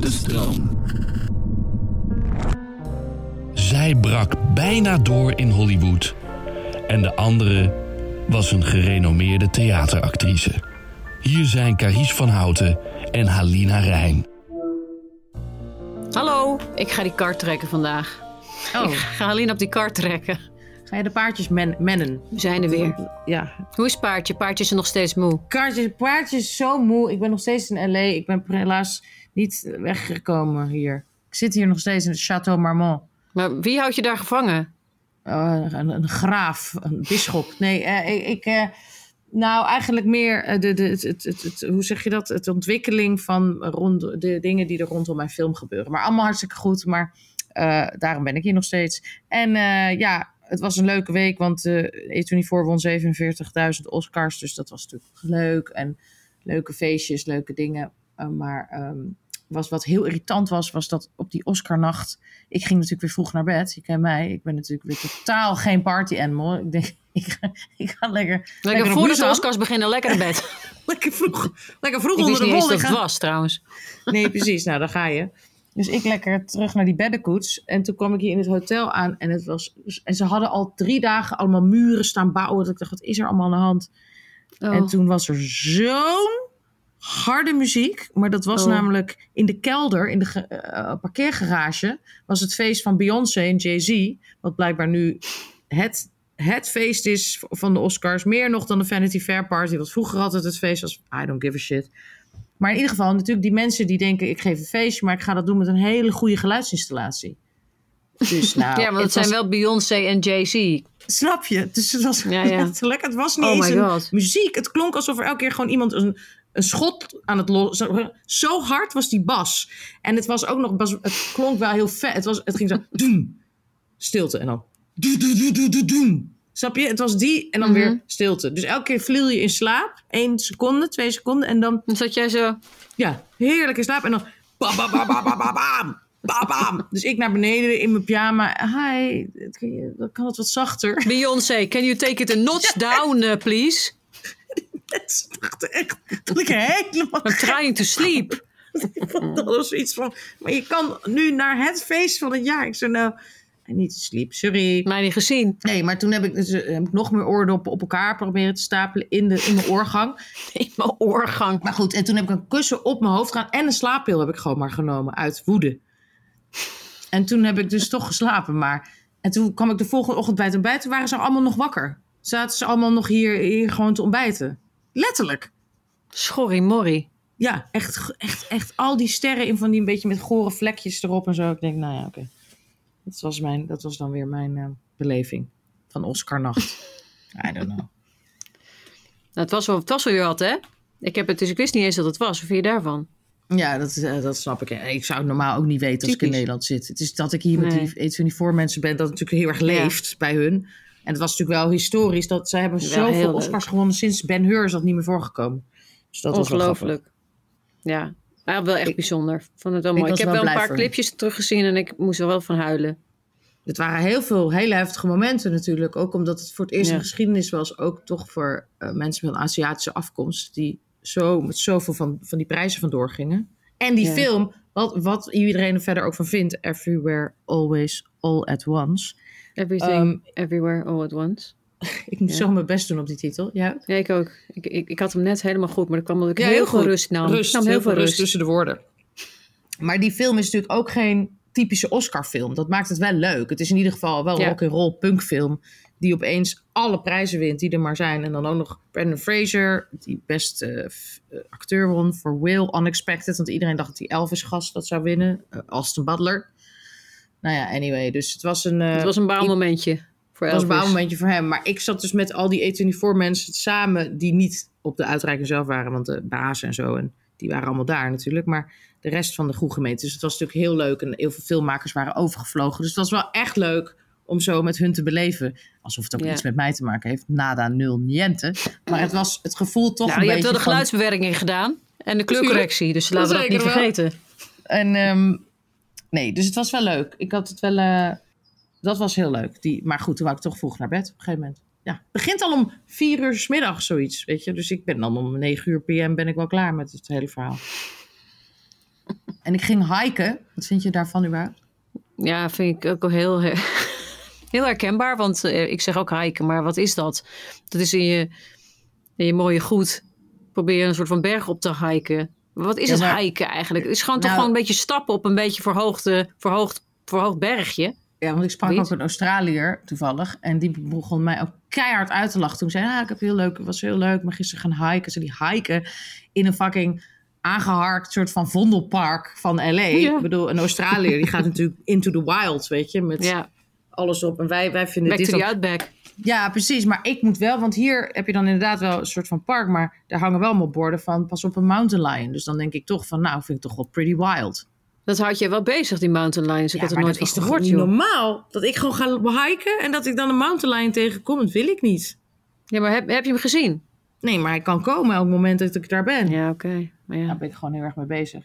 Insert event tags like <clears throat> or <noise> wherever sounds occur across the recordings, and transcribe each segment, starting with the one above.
De stroom. Zij brak bijna door in Hollywood. En de andere was een gerenommeerde theateractrice. Hier zijn Carice van Houten en Halina Rijn. Hallo, ik ga die kar trekken vandaag. Oh. Ik ga Halina op die kar trekken. Ga je de paardjes men mennen? We zijn er weer. Ja. Hoe is paardje? Paardje is nog steeds moe. Kaartjes, paardjes is zo moe. Ik ben nog steeds in L.A. Ik ben helaas niet weggekomen hier. Ik zit hier nog steeds in het Château Marmont. Maar wie houdt je daar gevangen? Uh, een, een graaf, een bisschop. Nee, uh, ik... uh, nou, eigenlijk meer uh, de, de, het, het, het, het, hoe zeg je dat? Het ontwikkeling van rond, de dingen die er rondom mijn film gebeuren. Maar allemaal hartstikke goed, maar daarom ben ik hier nog steeds. En ja, het was een leuke week, want uh, E24 won 47.000 Oscars. Dus dat was natuurlijk leuk. En leuke feestjes, leuke dingen. maar um, was, wat heel irritant was, was dat op die Oscarnacht... Ik ging natuurlijk weer vroeg naar bed. Je kent mij. Ik ben natuurlijk weer totaal geen party animal. Ik denk, <laughs> ik ga, ik ga lekker... Lekker, de Oscars beginnen, lekker naar bed. <laughs> lekker vroeg. Lekker vroeg ik onder de wol. eens dat het was, trouwens. Nee, precies. Nou, daar ga je. Dus ik lekker terug naar die beddenkoets. En toen kwam ik hier in het hotel aan. En, het was, en ze hadden al drie dagen allemaal muren staan bouwen. Dat ik dacht, wat is er allemaal aan de hand? Oh. En toen was er zo'n harde muziek. Maar dat was oh. namelijk in de kelder, in de uh, parkeergarage... was het feest van Beyoncé en Jay-Z. Wat blijkbaar nu het, het feest is van de Oscars. Meer nog dan de Vanity Fair Party. Wat vroeger altijd het feest was. I don't give a shit. Maar in ieder geval, natuurlijk die mensen die denken... ik geef een feestje, maar ik ga dat doen met een hele goede geluidsinstallatie. Dus <laughs> nou, ja, want het, zijn was... wel Beyoncé en Jay-Z. Snap je? Dus het was ja, <laughs> ja. letterlijk. Het was niet oh eens een muziek. Het klonk alsof er elke keer gewoon iemand een, een schot aan het lossen... Zo hard was die bas. En het was ook nog... Bas, het klonk wel heel vet. Het, was, het ging zo... <laughs> Doem, stilte en dan... Doem, doem, doem, doem, doem. Snap je? Het was die en dan mm -hmm. weer stilte. Dus elke keer viel je in slaap. Eén seconde, twee seconden. En dan... Dan zat jij zo... Ja, heerlijk in slaap. En dan... Bam, bam, bam, bam, bam, bam, bam. Bam, bam. Dus ik naar beneden in mijn pyjama. Hi, dan kan het wat zachter. Beyoncé, can you take it a notch down, uh, please? <laughs> Mensen dachten echt dat ik helemaal... I'm trying to sleep. <laughs> dat was iets van... Maar je kan nu naar het feest van het jaar. Ik zei nou... Niet te sleep, sorry. Mij niet gezien. Nee, maar toen heb ik, dus, heb ik nog meer oordoppen op elkaar proberen te stapelen in, de, in mijn oorgang. <laughs> In mijn oorgang. Maar goed, en toen heb ik een kussen op mijn hoofd gedaan en een slaappil heb ik gewoon maar genomen uit woede. En toen heb ik dus toch geslapen, maar... En toen kwam ik de volgende ochtend bij het ontbijt. Toen waren ze allemaal nog wakker. Zaten ze allemaal nog hier, hier gewoon te ontbijten. Letterlijk. Schorrie morrie. Ja, echt, echt, echt al die sterren in van die een beetje met gore vlekjes erop en zo. Ik denk, nou ja, oké. Okay. Dat, was mijn, dat was dan weer mijn uh, beleving van Oscarnacht. <laughs> I don't know. Nou, het, was wel, het was wel weer wat, hè? Ik heb het, dus ik wist niet eens dat het was. Hoe vind je daarvan? Ja, dat, uh, dat snap ik. Ik zou het normaal ook niet weten als Typisch. ik in Nederland zit. Het is dat ik hier nee. met die iets van die voormensen ben, dat het natuurlijk heel erg leeft ja. bij hun. En het was natuurlijk wel historisch dat zij hebben zoveel Oscars leuk. gewonnen sinds Ben Hur is dat niet meer voorgekomen. Dus dat was wel. Ongelooflijk. Ja, ja, wel echt Ik- bijzonder. Vond het wel ik mooi. Ik, heb wel wel een paar clipjes teruggezien en ik moest er wel van huilen. Het waren heel veel hele heftige momenten natuurlijk. Ook omdat het voor het eerst Ja. in geschiedenis was. Ook toch voor eh, mensen met een Aziatische afkomst. Die zo met zoveel van, van die prijzen vandoor gingen. En die Ja. film, wat, wat iedereen er verder ook van vindt. Everywhere, Always, All at Once. Everything, Ehm, everywhere, all at once. <laughs> ik moet Ja. zo mijn best doen op die titel. Ja, Ja, ik ook. Ik, ik, ik had hem net helemaal goed, maar dat kwam omdat ik Ja, heel, heel veel rust nam. rust, ik nam heel veel rust. tussen de woorden. Maar die film is natuurlijk ook geen typische Oscar-film. Dat maakt het wel leuk. Het is in ieder geval wel een Ja. rock-and-roll punkfilm die opeens alle prijzen wint die er maar zijn. En dan ook nog Brendan Fraser, die beste f- eh, acteur won voor Will Unexpected. Want iedereen dacht dat die Elvis-gast dat zou winnen. Eh, Austin Butler. Nou ja, anyway. Dus het was een... eh, Het was een baalmomentje voor het was een bouwmomentje voor hem. Maar ik zat dus met al die E24 mensen samen die niet op de uitreiking zelf waren. Want de baas en zo, en die waren allemaal daar natuurlijk. Maar de rest van de goede gemeente. Dus het was natuurlijk heel leuk. En heel veel filmmakers waren overgevlogen. Dus het was wel echt leuk om zo met hun te beleven. Alsof het ook Ja. iets met mij te maken heeft. Nada, nul, niente. Maar het was het gevoel toch Nou, een je hebt wel de van- geluidsbewerking gedaan. En de kleurcorrectie. Dus laten we dat niet wel. vergeten. En ehm, nee, dus het was wel leuk. Ik had het wel. eh, dat was heel leuk. Die, maar goed, toen wou ik toch vroeg naar bed op een gegeven moment. Ja, het begint al om vier uur 's middag zoiets, weet je. Dus ik ben dan om negen uur pm ben ik wel klaar met het hele verhaal. <laughs> en ik ging hiken. Wat vind je daarvan überhaupt? Ja, vind ik ook wel heel, <laughs> heel herkenbaar. Want eh, ik zeg ook hiken, maar wat is dat? Dat is in je, in je mooie goed. Probeer een soort van berg op te hiken. Wat is Ja, het hiken eigenlijk? Het is gewoon toch Nou- gewoon een beetje stappen op een beetje verhoogde, verhoogd, verhoogd bergje. Ja, want ik sprak Weet? ook een Australiër toevallig. En die begon mij ook keihard uit te lachen. Toen zei ah, ik heb heel leuk, het was heel leuk. Maar gisteren gaan hiken. Ze die hiken in een fucking aangeharkt soort van vondelpark van L.A. Ja. Ik bedoel, een Australiër die gaat natuurlijk into the wild, weet je. Met Ja, alles op. En wij, wij vinden back dit to the outback. Ja, precies. Maar ik moet wel, want hier heb je dan inderdaad wel een soort van park. Maar daar hangen wel allemaal borden van pas op een mountain lion. Dus dan denk ik toch van, nou, vind ik toch wel pretty wild. Dat houdt je wel bezig, die mountain lions. Ik Ja, had er nooit van gehoord, joh. normaal? Dat ik gewoon ga hiken en dat ik dan een mountain lion tegenkom, dat wil ik niet. Ja, maar heb, heb je hem gezien? Nee, maar hij kan komen elk moment dat ik daar ben. Ja, oké. Maar ja. Daar ben ik gewoon heel erg mee bezig.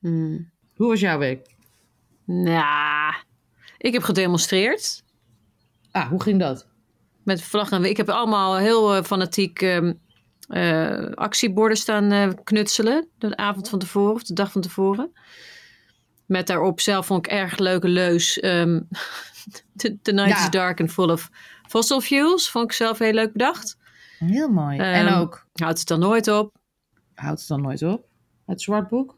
Hmm. Hoe was jouw week? Nou, ik heb gedemonstreerd. Ah, hoe ging dat? Met vlag en ik heb allemaal heel eh, fanatiek ehm, eh, actieborden staan eh, knutselen. De avond van tevoren of de dag van tevoren. Met daarop zelf vond ik erg leuke leus. ehm, <laughs> the, the night Ja. is dark and full of fossil fuels. Vond ik zelf heel leuk bedacht. Heel mooi. en Ehm, ook, Houdt het dan nooit op. houdt het dan nooit op? Het zwart boek?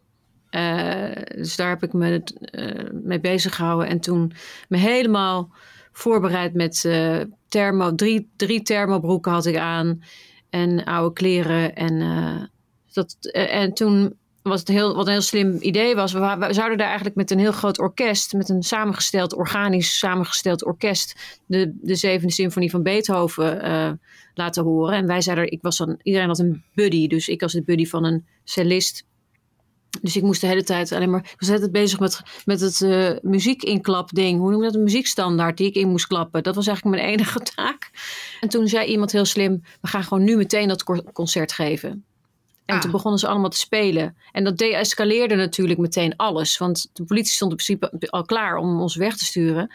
Eh, dus daar heb ik me eh, mee bezig gehouden. En toen me helemaal voorbereid met eh, thermo. Drie, drie thermobroeken had ik aan. En oude kleren. En, dat, en toen was het heel, wat een heel slim idee was. We, zouden daar eigenlijk met een heel groot orkest. Met een samengesteld, organisch samengesteld orkest. De, de zevende symfonie van Beethoven eh, laten horen. En wij zeiden, ik was dan, iedereen had een buddy. Dus ik was de buddy van een cellist. Dus ik moest de hele tijd alleen maar. Ik was de hele tijd bezig met, met het eh muziekinklapding. Hoe noem je dat? Een muziekstandaard die ik in moest klappen. Dat was eigenlijk mijn enige <laughs> taak. En toen zei iemand heel slim: We gaan gewoon nu meteen dat concert geven. En Ah. toen begonnen ze allemaal te spelen. En dat deescaleerde natuurlijk meteen alles. Want de politie stond in principe al klaar om ons weg te sturen.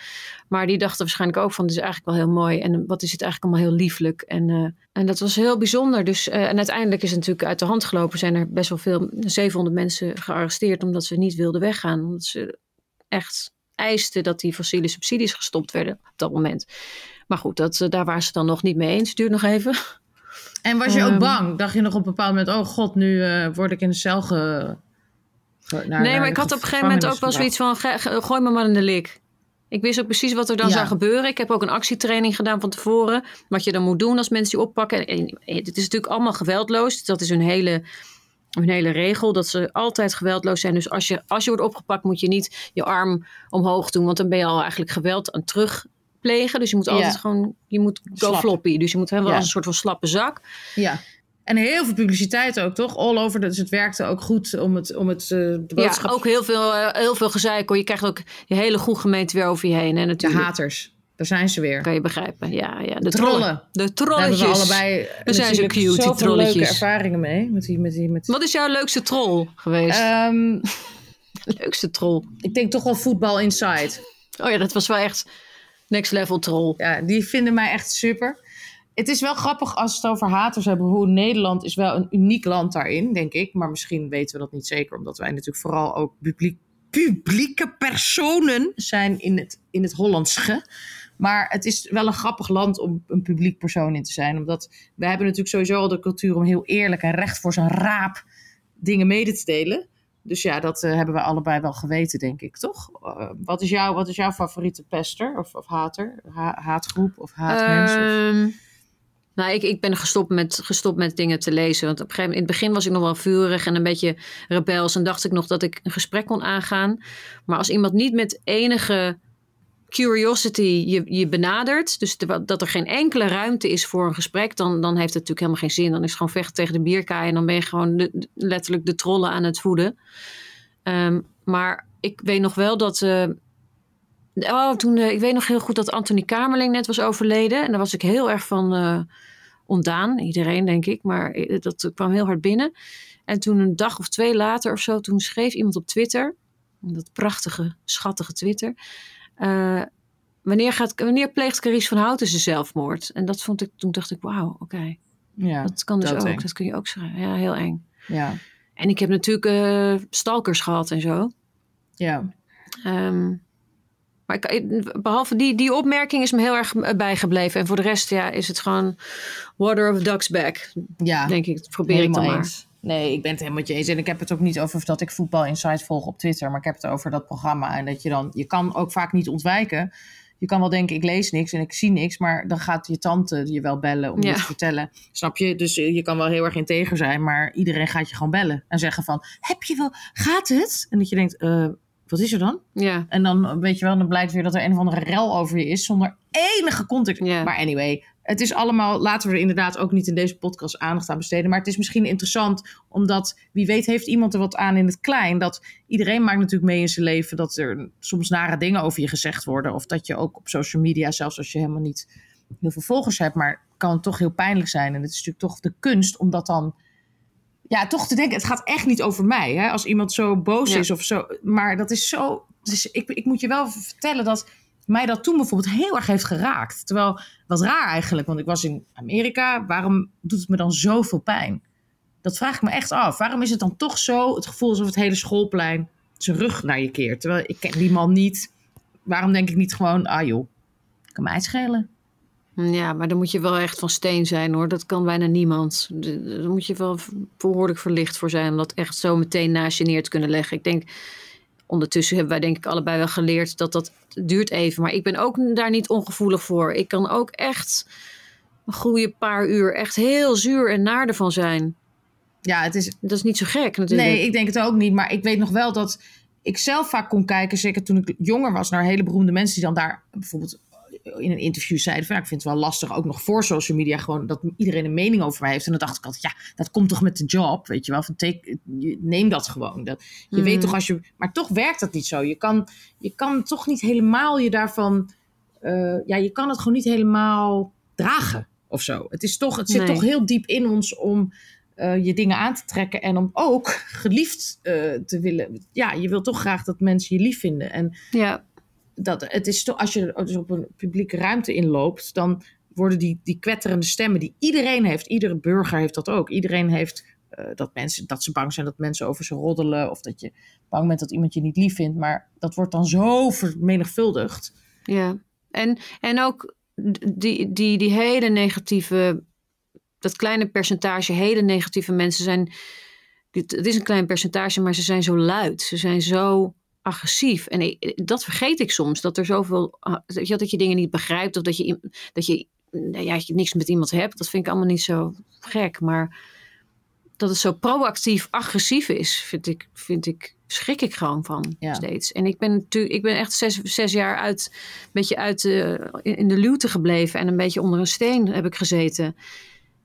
Maar die dachten waarschijnlijk ook van... dit is eigenlijk wel heel mooi. En wat is het eigenlijk allemaal heel lieflijk. En, eh, en dat was heel bijzonder. Dus, eh, en uiteindelijk is het natuurlijk uit de hand gelopen. Zijn er best wel veel, 700 mensen gearresteerd... omdat ze niet wilden weggaan. Omdat ze echt eisten dat die fossiele subsidies gestopt werden op dat moment. Maar goed, dat, eh, daar waren ze dan nog niet mee eens. Het duurt nog even. En was je ook Ehm. bang? Dacht je nog op een bepaald moment, oh god, nu eh, word ik in de cel ge... ge- naar- nee, maar ik had op een gegeven moment ook wel zoiets van: gooi me maar in de lik. Ik wist ook precies wat er dan Ja. zou gebeuren. Ik heb ook een actietraining gedaan van tevoren. Wat je dan moet doen als mensen je oppakken. En, het is natuurlijk allemaal geweldloos. Dat is hun hele, hun hele regel. Dat ze altijd geweldloos zijn. Dus als je, als je wordt opgepakt, moet je niet je arm omhoog doen. Want dan ben je al eigenlijk geweld aan het terugplegen. Dus je moet altijd Ja. gewoon. Je moet go Slap. floppy. Dus je moet helemaal Ja. als een soort van slappe zak. Ja. En heel veel publiciteit ook, toch? All over. Dus het werkte ook goed om het, om het eh, de boodschap... Ja, ook heel veel, eh, heel veel gezeik. hoor. Je krijgt ook je hele goede gemeente weer over je heen. Hè, de natuurlijk. haters. Daar zijn ze weer. Kan je begrijpen, ja. ja. De Trollen. trollen. De Daar hebben trolletjes. we allebei Dan zijn ze natuurlijk cute, die zoveel leuke trolletjes. ervaringen mee. Met die, met die, met... Wat is jouw leukste troll geweest? Ehm, <laughs> leukste troll. ik denk toch wel voetbal inside. Oh ja, dat was wel echt next level troll. Ja, die vinden mij echt super. Het is wel grappig als we het over haters hebben. Hoe Nederland is wel een uniek land daarin, denk ik. Maar misschien weten we dat niet zeker. Omdat wij natuurlijk vooral ook publiek, publieke personen zijn in het, in het Hollandsche. Maar het is wel een grappig land om een publiek persoon in te zijn. Omdat we hebben natuurlijk sowieso al de cultuur om heel eerlijk en recht voor zijn raap dingen mede te delen. Dus ja, dat eh, hebben we allebei wel geweten, denk ik, toch? Uh, wat, is jouw, wat is jouw favoriete pester of, of hater? Ha haatgroep of haatmens? Um, nou, ik, ik ben gestopt met, gestopt met dingen te lezen. Want op een gegeven moment, in het begin was ik nog wel vurig en een beetje rebels. En dacht ik nog dat ik een gesprek kon aangaan. Maar als iemand niet met enige curiosity je, je benadert, dus dat er geen enkele ruimte is voor een gesprek, dan, dan heeft het natuurlijk helemaal geen zin. Dan is gewoon vechten tegen de bierkaai en dan ben je gewoon letterlijk de trollen aan het voeden. Um, maar ik weet nog wel dat. Uh, oh, toen, uh, ik weet nog heel goed dat Anthony Kamerling net was overleden. En daar was ik heel erg van uh, ontdaan. Iedereen, denk ik. Maar dat kwam heel hard binnen. En toen een dag of twee later of zo, toen schreef iemand op Twitter. Dat prachtige, schattige Twitter. Uh, wanneer, gaat, wanneer pleegt Carice van Houten zijn zelfmoord? En dat vond ik, toen dacht ik, wauw, oké. Okay. Ja, dat kan dus ook. Eng. Dat kun je ook schrijven. Ja, heel eng. Ja. En ik heb natuurlijk uh, stalkers gehad en zo. Ja. Um, maar ik, behalve die, die opmerking is me heel erg bijgebleven. En voor de rest ja, is het gewoon water of duck's back. Ja, denk ik. Dat probeer ik dan maar. Eens. Nee, ik ben het helemaal met je eens. En ik heb het ook niet over dat ik Voetbal Insight volg op Twitter. Maar ik heb het over dat programma. En dat je dan... Je kan ook vaak niet ontwijken. Je kan wel denken, ik lees niks en ik zie niks. Maar dan gaat je tante je wel bellen om je te vertellen. Snap je? Dus eh, je kan wel heel erg integer zijn. Maar iedereen gaat je gewoon bellen. En zeggen van, heb je wel... Gaat het? En dat je denkt... Uh, wat is er dan? Ja. En dan weet je wel, dan blijkt weer dat er een of andere rel over je is zonder enige context. Ja. Maar anyway, het is allemaal, laten we er inderdaad ook niet in deze podcast aandacht aan besteden. Maar het is misschien interessant, omdat wie weet heeft iemand er wat aan in het klein. Dat iedereen maakt natuurlijk mee in zijn leven dat er soms nare dingen over je gezegd worden. Of dat je ook op social media, zelfs als je helemaal niet heel veel volgers hebt, maar kan het toch heel pijnlijk zijn. En het is natuurlijk toch de kunst om dat dan ja, toch te denken, het gaat echt niet over mij. Hè? Als iemand zo boos is of zo. Maar dat is zo. Dus ik, ik moet je wel vertellen dat mij dat toen bijvoorbeeld heel erg heeft geraakt. Terwijl, wat raar eigenlijk, want ik was in Amerika. Waarom doet het me dan zoveel pijn? Dat vraag ik me echt af. Waarom is het dan toch zo het gevoel alsof het hele schoolplein zijn rug naar je keert? Terwijl ik ken die man niet. Waarom denk ik niet gewoon, ah joh, kan mij schelen. Ja, maar dan moet je wel echt van steen zijn hoor. Dat kan bijna niemand. Daar moet je wel behoorlijk verlicht voor zijn om dat echt zo meteen naast je neer te kunnen leggen. Ik denk, ondertussen hebben wij denk ik allebei wel geleerd dat dat duurt even. Maar ik ben ook daar niet ongevoelig voor. Ik kan ook echt een goede paar uur echt heel zuur en naar ervan zijn. Ja, het is... Dat is niet zo gek natuurlijk. Nee, ik denk het ook niet. Maar ik weet nog wel dat ik zelf vaak kon kijken, zeker toen ik jonger was, naar hele beroemde mensen die dan daar bijvoorbeeld in een interview zeiden van ja, ik vind het wel lastig, ook nog voor social media, gewoon dat iedereen een mening over mij heeft. En dan dacht ik altijd, ja, dat komt toch met de job, weet je wel. Van take, neem dat gewoon. Dat, je weet hmm. toch als je, maar toch werkt dat niet zo. Je kan, je kan toch niet helemaal je daarvan, uh, ja, je kan het gewoon niet helemaal dragen of zo. Het, is toch, het zit toch heel diep in ons om uh, je dingen aan te trekken en om ook geliefd uh, te willen. Ja, je wil toch graag dat mensen je lief vinden. En ja dat het is toch, als je dus op een publieke ruimte inloopt, dan worden die, die kwetterende stemmen die iedereen heeft, iedere burger heeft dat ook. Iedereen heeft uh, dat, mensen, dat ze bang zijn dat mensen over ze roddelen of dat je bang bent dat iemand je niet lief vindt. Maar dat wordt dan zo vermenigvuldigd. Ja, en, en ook die, die, die hele negatieve, dat kleine percentage hele negatieve mensen zijn. Het is een klein percentage, maar ze zijn zo luid. Ze zijn zo agressief. En dat vergeet ik soms. Dat er zoveel. Ah, dat je dingen niet begrijpt. Of dat je, dat je, ja, je niks met iemand hebt. Dat vind ik allemaal niet zo gek. Maar dat het zo proactief agressief is, vind ik, vind ik, schrik ik gewoon van steeds. En ik ben natuurlijk, ik ben echt zes, zes jaar uit, een beetje uit de, in de luwte gebleven en een beetje onder een steen heb ik gezeten.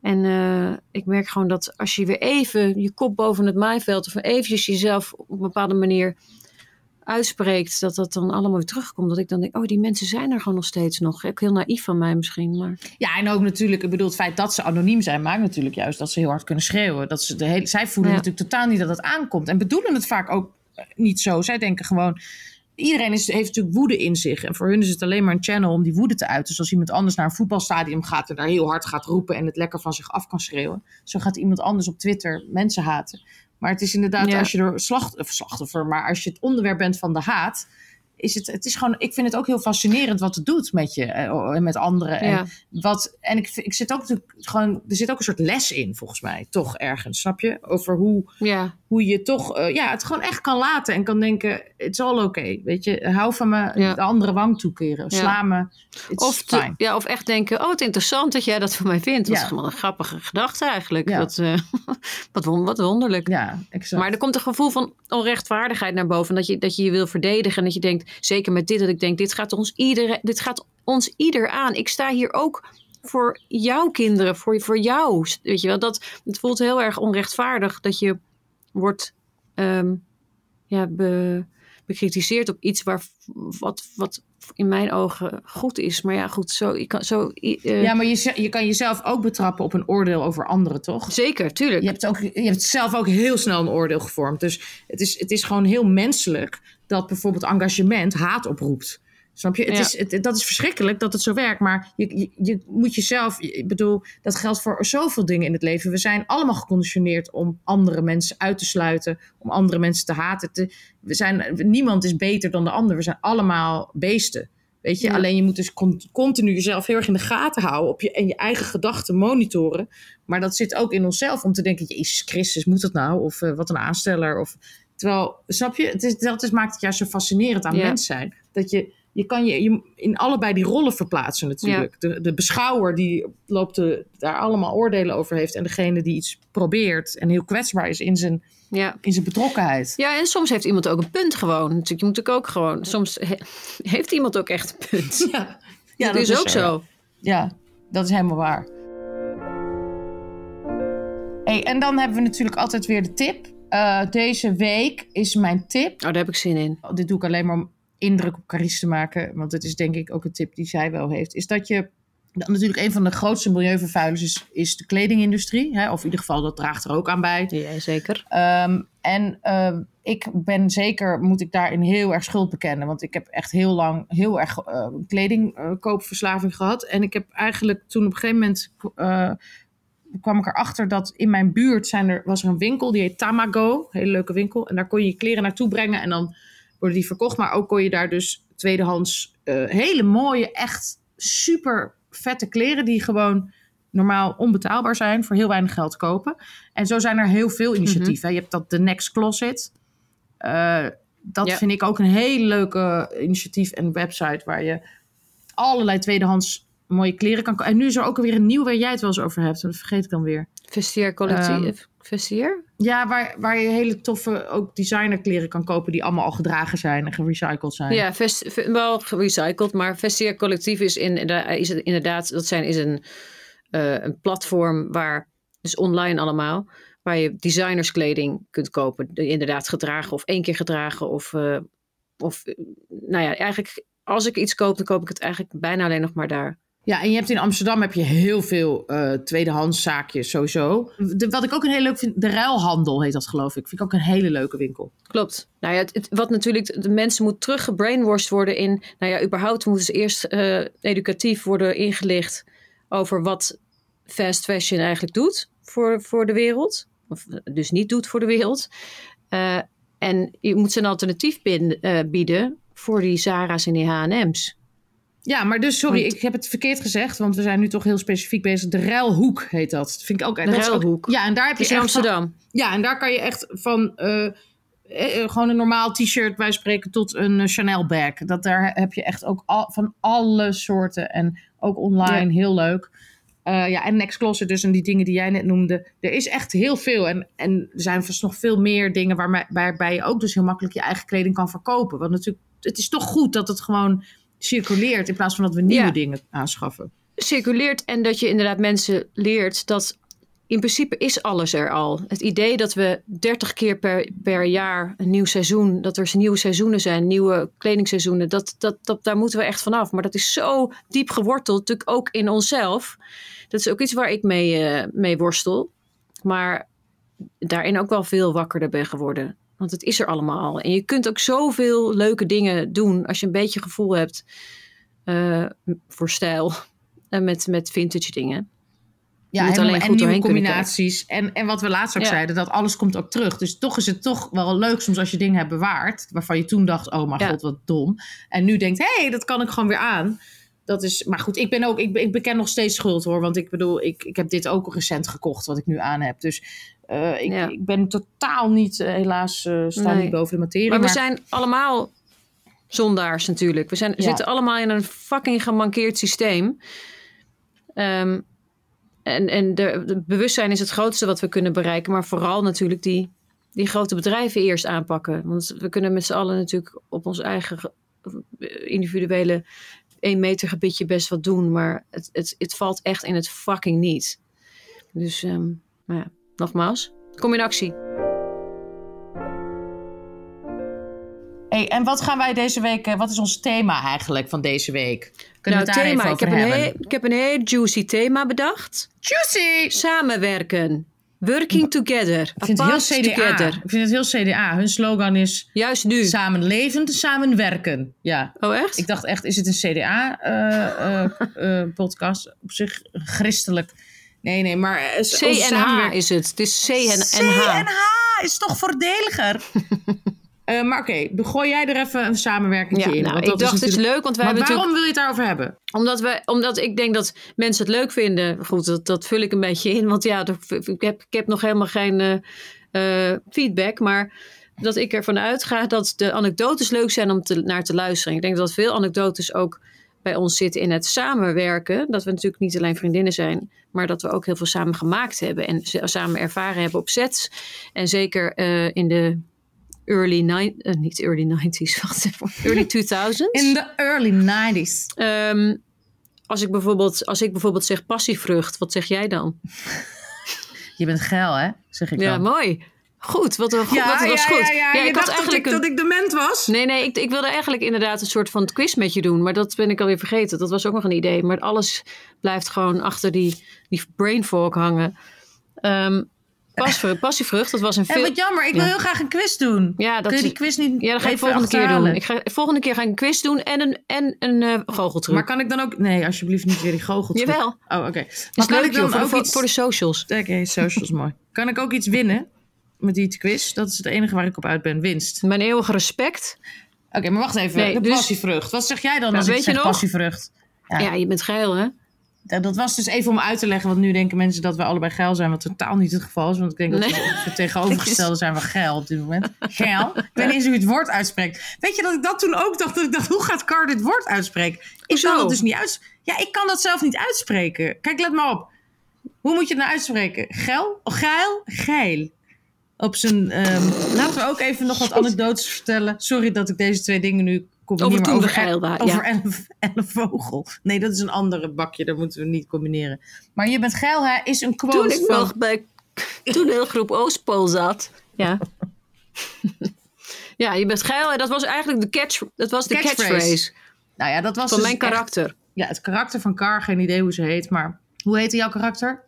En uh, ik merk gewoon dat als je weer even je kop boven het maaiveld of eventjes jezelf op een bepaalde manier uitspreekt, dat dat dan allemaal weer terugkomt. Dat ik dan denk, oh, die mensen zijn er gewoon nog steeds nog. Ook heel naïef van mij misschien. Maar... Ja, en ook natuurlijk, ik bedoel, het feit dat ze anoniem zijn, maakt natuurlijk juist dat ze heel hard kunnen schreeuwen. Dat ze de hele, zij voelen natuurlijk totaal niet dat het aankomt. En bedoelen het vaak ook eh, niet zo. Zij denken gewoon, iedereen is, heeft natuurlijk woede in zich. En voor hun is het alleen maar een channel om die woede te uiten. Dus als iemand anders naar een voetbalstadion gaat en daar heel hard gaat roepen en het lekker van zich af kan schreeuwen. Zo gaat iemand anders op Twitter mensen haten. Maar het is inderdaad, als je er slacht, slachtoffer, maar als je het onderwerp bent van de haat, is het, het is gewoon, ik vind het ook heel fascinerend wat het doet met je en met anderen. En, Ja. wat, en ik, ik zit ook natuurlijk gewoon, er zit ook een soort les in, volgens mij, toch ergens, snap je? Over hoe, Ja, hoe je toch eh, ja, het gewoon echt kan laten en kan denken: it's all okay. Weet je, hou van me Ja. de andere wang toekeren. Ja. Sla me. Of, te- ja, of echt denken, oh, het is interessant dat jij dat van mij vindt. Dat Ja. is gewoon een grappige gedachte eigenlijk. Ja. Wat, eh, <laughs> wat, won- wat wonderlijk. Ja, exact. Maar er komt een gevoel van onrechtvaardigheid naar boven. Dat je, dat je je wil verdedigen. En dat je denkt, zeker met dit, dat ik denk, dit gaat ons ieder, dit gaat ons ieder aan. Ik sta hier ook voor jouw kinderen, voor, voor jou. Weet je wel, dat, het voelt heel erg onrechtvaardig dat je wordt ehm, ja, be, bekritiseerd op iets waar, wat, wat in mijn ogen goed is. Maar ja, goed, zo, ik kan, zo eh, ja, maar je, je kan jezelf ook betrappen op een oordeel over anderen, toch? zeker, tuurlijk. Je hebt, ook, je hebt zelf ook heel snel een oordeel gevormd. Dus het is, het is gewoon heel menselijk dat bijvoorbeeld engagement haat oproept. Snap je? Het Ja. is, het, dat is verschrikkelijk dat het zo werkt. Maar je, je, je moet jezelf. Ik bedoel, dat geldt voor zoveel dingen in het leven. We zijn allemaal geconditioneerd om andere mensen uit te sluiten. Om andere mensen te haten. Te- we zijn, niemand is beter dan de ander. We zijn allemaal beesten. Weet je, Ja. alleen je moet dus con- continu jezelf heel erg in de gaten houden. Op je, en je eigen gedachten monitoren. Maar dat zit ook in onszelf om te denken: Jezus Christus, moet dat nou? Of eh, wat een aansteller. Of, terwijl, snap je, het is, dat is, maakt het juist zo fascinerend aan Ja. mens zijn. Dat je, je kan je, je in allebei die rollen verplaatsen natuurlijk. De, de beschouwer die loopt de, daar allemaal oordelen over heeft. En degene die iets probeert en heel kwetsbaar is in zijn, Ja. in zijn betrokkenheid. Ja, en soms heeft iemand ook een punt gewoon. Natuurlijk, je moet natuurlijk ook gewoon... Soms he- heeft iemand ook echt een punt. <laughs> Ja, dat, is ook zo. Ja, dat is helemaal waar. Hey, en dan hebben we natuurlijk altijd weer de tip. Eh, deze week is mijn tip. Oh, daar heb ik zin in. Dit doe ik alleen maar om indruk op Carice te maken. Want het is denk ik ook een tip die zij wel heeft. Is dat je... dat Natuurlijk een van de grootste milieuvervuilers is, is de kledingindustrie. Hè? Of in ieder geval, dat draagt er ook aan bij. Ja, zeker. Ehm, en ehm, ik ben zeker, moet ik daarin heel erg schuld bekennen. Want ik heb echt heel lang heel erg eh, kledingkoopverslaving gehad. En ik heb eigenlijk toen op een gegeven moment eh, kwam ik erachter dat in mijn buurt zijn er, was er een winkel. Die heet Tamago, een hele leuke winkel. En daar kon je je kleren naartoe brengen en dan worden die verkocht. Maar ook kon je daar dus tweedehands eh, hele mooie, echt super vette kleren die gewoon normaal onbetaalbaar zijn voor heel weinig geld kopen. En zo zijn er heel veel initiatieven. Je hebt dat The Next Closet. Eh, dat Ja. vind ik ook een hele leuke initiatief en website waar je allerlei tweedehands mooie kleren kan kopen. En nu is er ook alweer een nieuw waar jij het wel eens over hebt. Dat vergeet ik dan weer. Vestiair collectief. Vestiair? Ja, waar, waar je hele toffe ook designerkleren kan kopen die allemaal al gedragen zijn en gerecycled zijn. Ja, vest, wel gerecycled, maar Vestiair Collectief is, in, is het inderdaad, dat zijn, is een, eh, een platform waar, dus online allemaal, waar je designerskleding kunt kopen. Die Inderdaad gedragen of één keer gedragen of, eh, of eh, nou ja, eigenlijk als ik iets koop, dan koop ik het eigenlijk bijna alleen nog maar daar. Ja, en je hebt in Amsterdam heb je heel veel eh tweedehands zaakjes sowieso. Wat ik ook een heel leuk vind, de ruilhandel heet dat geloof ik. Vind ik ook een hele leuke winkel. Klopt. Nou ja, het, wat natuurlijk, de mensen moet terug gebrainwashed worden in, nou ja, überhaupt moeten ze eerst eh, educatief worden ingelicht over wat fast fashion eigenlijk doet voor, voor de wereld. Of eh, dus niet doet voor de wereld. Eh, en je moet ze een alternatief eh, bieden voor die Zara's en die H&M's. Ja, maar dus sorry, Want- ik heb het verkeerd gezegd, want we zijn nu toch heel specifiek bezig. De ruilhoek heet dat. Dat vind ik ook. De dat is ook- ruilhoek. ja, en daar heb je in van- Amsterdam. Ja, en daar kan je echt van eh, eh, gewoon een normaal t-shirt bij spreken tot een eh, Chanel bag. Dat daar heb je echt ook al, van alle soorten en ook online heel leuk. Eh, ja, en Next Closet dus en die dingen die jij net noemde. Er is echt heel veel en, en er zijn vast nog veel meer dingen waarbij je ook dus heel makkelijk je eigen kleding kan verkopen. Want natuurlijk, het is toch goed dat het gewoon circuleert in plaats van dat we nieuwe Ja. dingen aanschaffen. circuleert en dat je inderdaad mensen leert dat in principe is alles er al. Het idee dat we 30 keer per, per jaar een nieuw seizoen, dat er nieuwe seizoenen zijn, nieuwe kledingseizoenen, dat, dat, dat, daar moeten we echt vanaf. Maar dat is zo diep geworteld, natuurlijk ook in onszelf. Dat is ook iets waar ik mee, eh, mee worstel. Maar daarin ook wel veel wakkerder ben geworden. Want het is er allemaal al. En je kunt ook zoveel leuke dingen doen als je een beetje gevoel hebt eh, voor stijl. <laughs> En met, met vintage dingen. Ja, helemaal- alleen en nieuwe combinaties. En, en wat we laatst ook Ja. zeiden, dat alles komt ook terug. Dus toch is het toch wel leuk soms als je dingen hebt bewaard. Waarvan je toen dacht, oh mijn Ja. god, wat dom. En nu denkt, hé, hey, dat kan ik gewoon weer aan. Dat is, maar goed, ik ben ook, ik, ik beken nog steeds schuld hoor. Want ik bedoel, ik, ik heb dit ook recent gekocht, wat ik nu aan heb. Dus eh, ik, Ja. ik ben totaal niet, eh, helaas, sta Nee. niet boven de materie. Maar we zijn allemaal zondaars natuurlijk. We zijn, Ja. zitten allemaal in een fucking gemankeerd systeem. Ehm, en en de, de bewustzijn is het grootste wat we kunnen bereiken. Maar vooral natuurlijk die, die grote bedrijven eerst aanpakken. Want we kunnen met z'n allen natuurlijk op ons eigen ge- individuele één meter gebiedje best wat doen. Maar het, het, het valt echt in het fucking niet. Dus ehm, nou ja, nogmaals, kom in actie. Hey, en wat gaan wij deze week, eh, wat is ons thema eigenlijk van deze week? Kunnen nou, we het daar thema. Ik heb, een heel, ik heb een heel juicy thema bedacht. Juicy! Samenwerken. Working together. Ik vind het heel CDA. together. Ik vind het heel CDA. Hun slogan is Juist nu. samen levend, samen werken. Ja. oh, echt? Ik dacht echt, is het een CDA-podcast? <laughs> Op zich christelijk. Nee, nee, maar... eh, CNH is het. Het is CNH. CNH is toch voordeliger? <laughs> Eh, maar oké, gooi jij er even een samenwerking Ja, in. nou, want ik dat dacht het is natuurlijk- leuk, want wij Maar hebben waarom natuurlijk... wil je het daarover hebben? Omdat, we, omdat ik denk dat mensen het leuk vinden. Goed, dat, dat vul ik een beetje in. Want ja, ik heb, ik heb nog helemaal geen eh, eh, feedback. Maar dat ik ervan uitga dat de anekdotes leuk zijn om te, naar te luisteren. Ik denk dat veel anekdotes ook bij ons zitten in het samenwerken. Dat we natuurlijk niet alleen vriendinnen zijn. Maar dat we ook heel veel samen gemaakt hebben. En samen ervaren hebben op sets. En zeker in de early... Nine, eh, niet early 90s, <laughs> wacht even. Early <laughs> 2000s. In de early 90s. Ehm, als, ik bijvoorbeeld, als ik bijvoorbeeld zeg passievrucht, wat zeg jij dan? <laughs> Je bent geil, hè? Zeg ik Ja, dan. mooi. Goed, wat, wat, wat was goed. je ik dacht eigenlijk dat, ik, een- dat ik dement was? Nee, nee, ik, ik wilde eigenlijk inderdaad een soort van quiz met je doen. Maar dat ben ik alweer vergeten. Dat was ook nog een idee. Maar alles blijft gewoon achter die, die brain fog hangen. Ehm pas- passievrucht, dat was een En film. wat jammer, ik wil Ja. heel graag een quiz doen. Ja, dat Kun je die quiz niet Ja, dat ga ik volgende keer doen. Ik ga, volgende keer ga ik een quiz doen en een, en een goocheltruc. Maar kan ik dan ook... Nee, alsjeblieft niet weer die goochel. Jawel. Oh, oké. Maar kan leuk, ik dan joh, ook voor, iets... voor de socials. Oké, socials mooi. <laughs> Kan ik ook iets winnen met die quiz? Dat is het enige waar ik op uit ben. Winst. Mijn eeuwige respect. Oké, maar wacht even. Nee, de dus- passievrucht. Wat zeg jij dan Ja, als ik zeg nog? passievrucht? Ja. Ja, je bent geil, hè? Dat, was dus even om uit te leggen, want nu denken mensen dat we allebei geil zijn, wat totaal niet het geval is. Want ik denk dat Nee. we het tegenovergestelde zijn van geil op dit moment. <laughs> Geil. Ik weet niet eens hoe het woord uitspreekt. Weet je dat ik dat toen ook dacht? Dat ik dacht, hoe gaat Car dit woord uitspreken? Ik kan dat dus niet uitspreken. Ja, ik kan dat zelf niet uitspreken. Kijk, let maar op. Hoe moet je het nou uitspreken? Geil? Geil? Geil. Op zijn. ehm, laten we ook even nog wat anekdotes vertellen. Sorry dat ik deze twee dingen nu. Over maar Over ja. en, en een vogel. Nee, dat is een andere bakje. Daar moeten we niet combineren. Maar je bent geil, hè? Is een quote Toen ik van... nog bij toen heel groep Oostpool zat. Ja. <laughs> ja, je bent geil. Dat was eigenlijk de, catch, dat was de Catchphrase. catchphrase, Nou ja, dat was van dus mijn echt- karakter. ja, het karakter van Car. Geen idee hoe ze heet, maar... Hoe heette jouw karakter?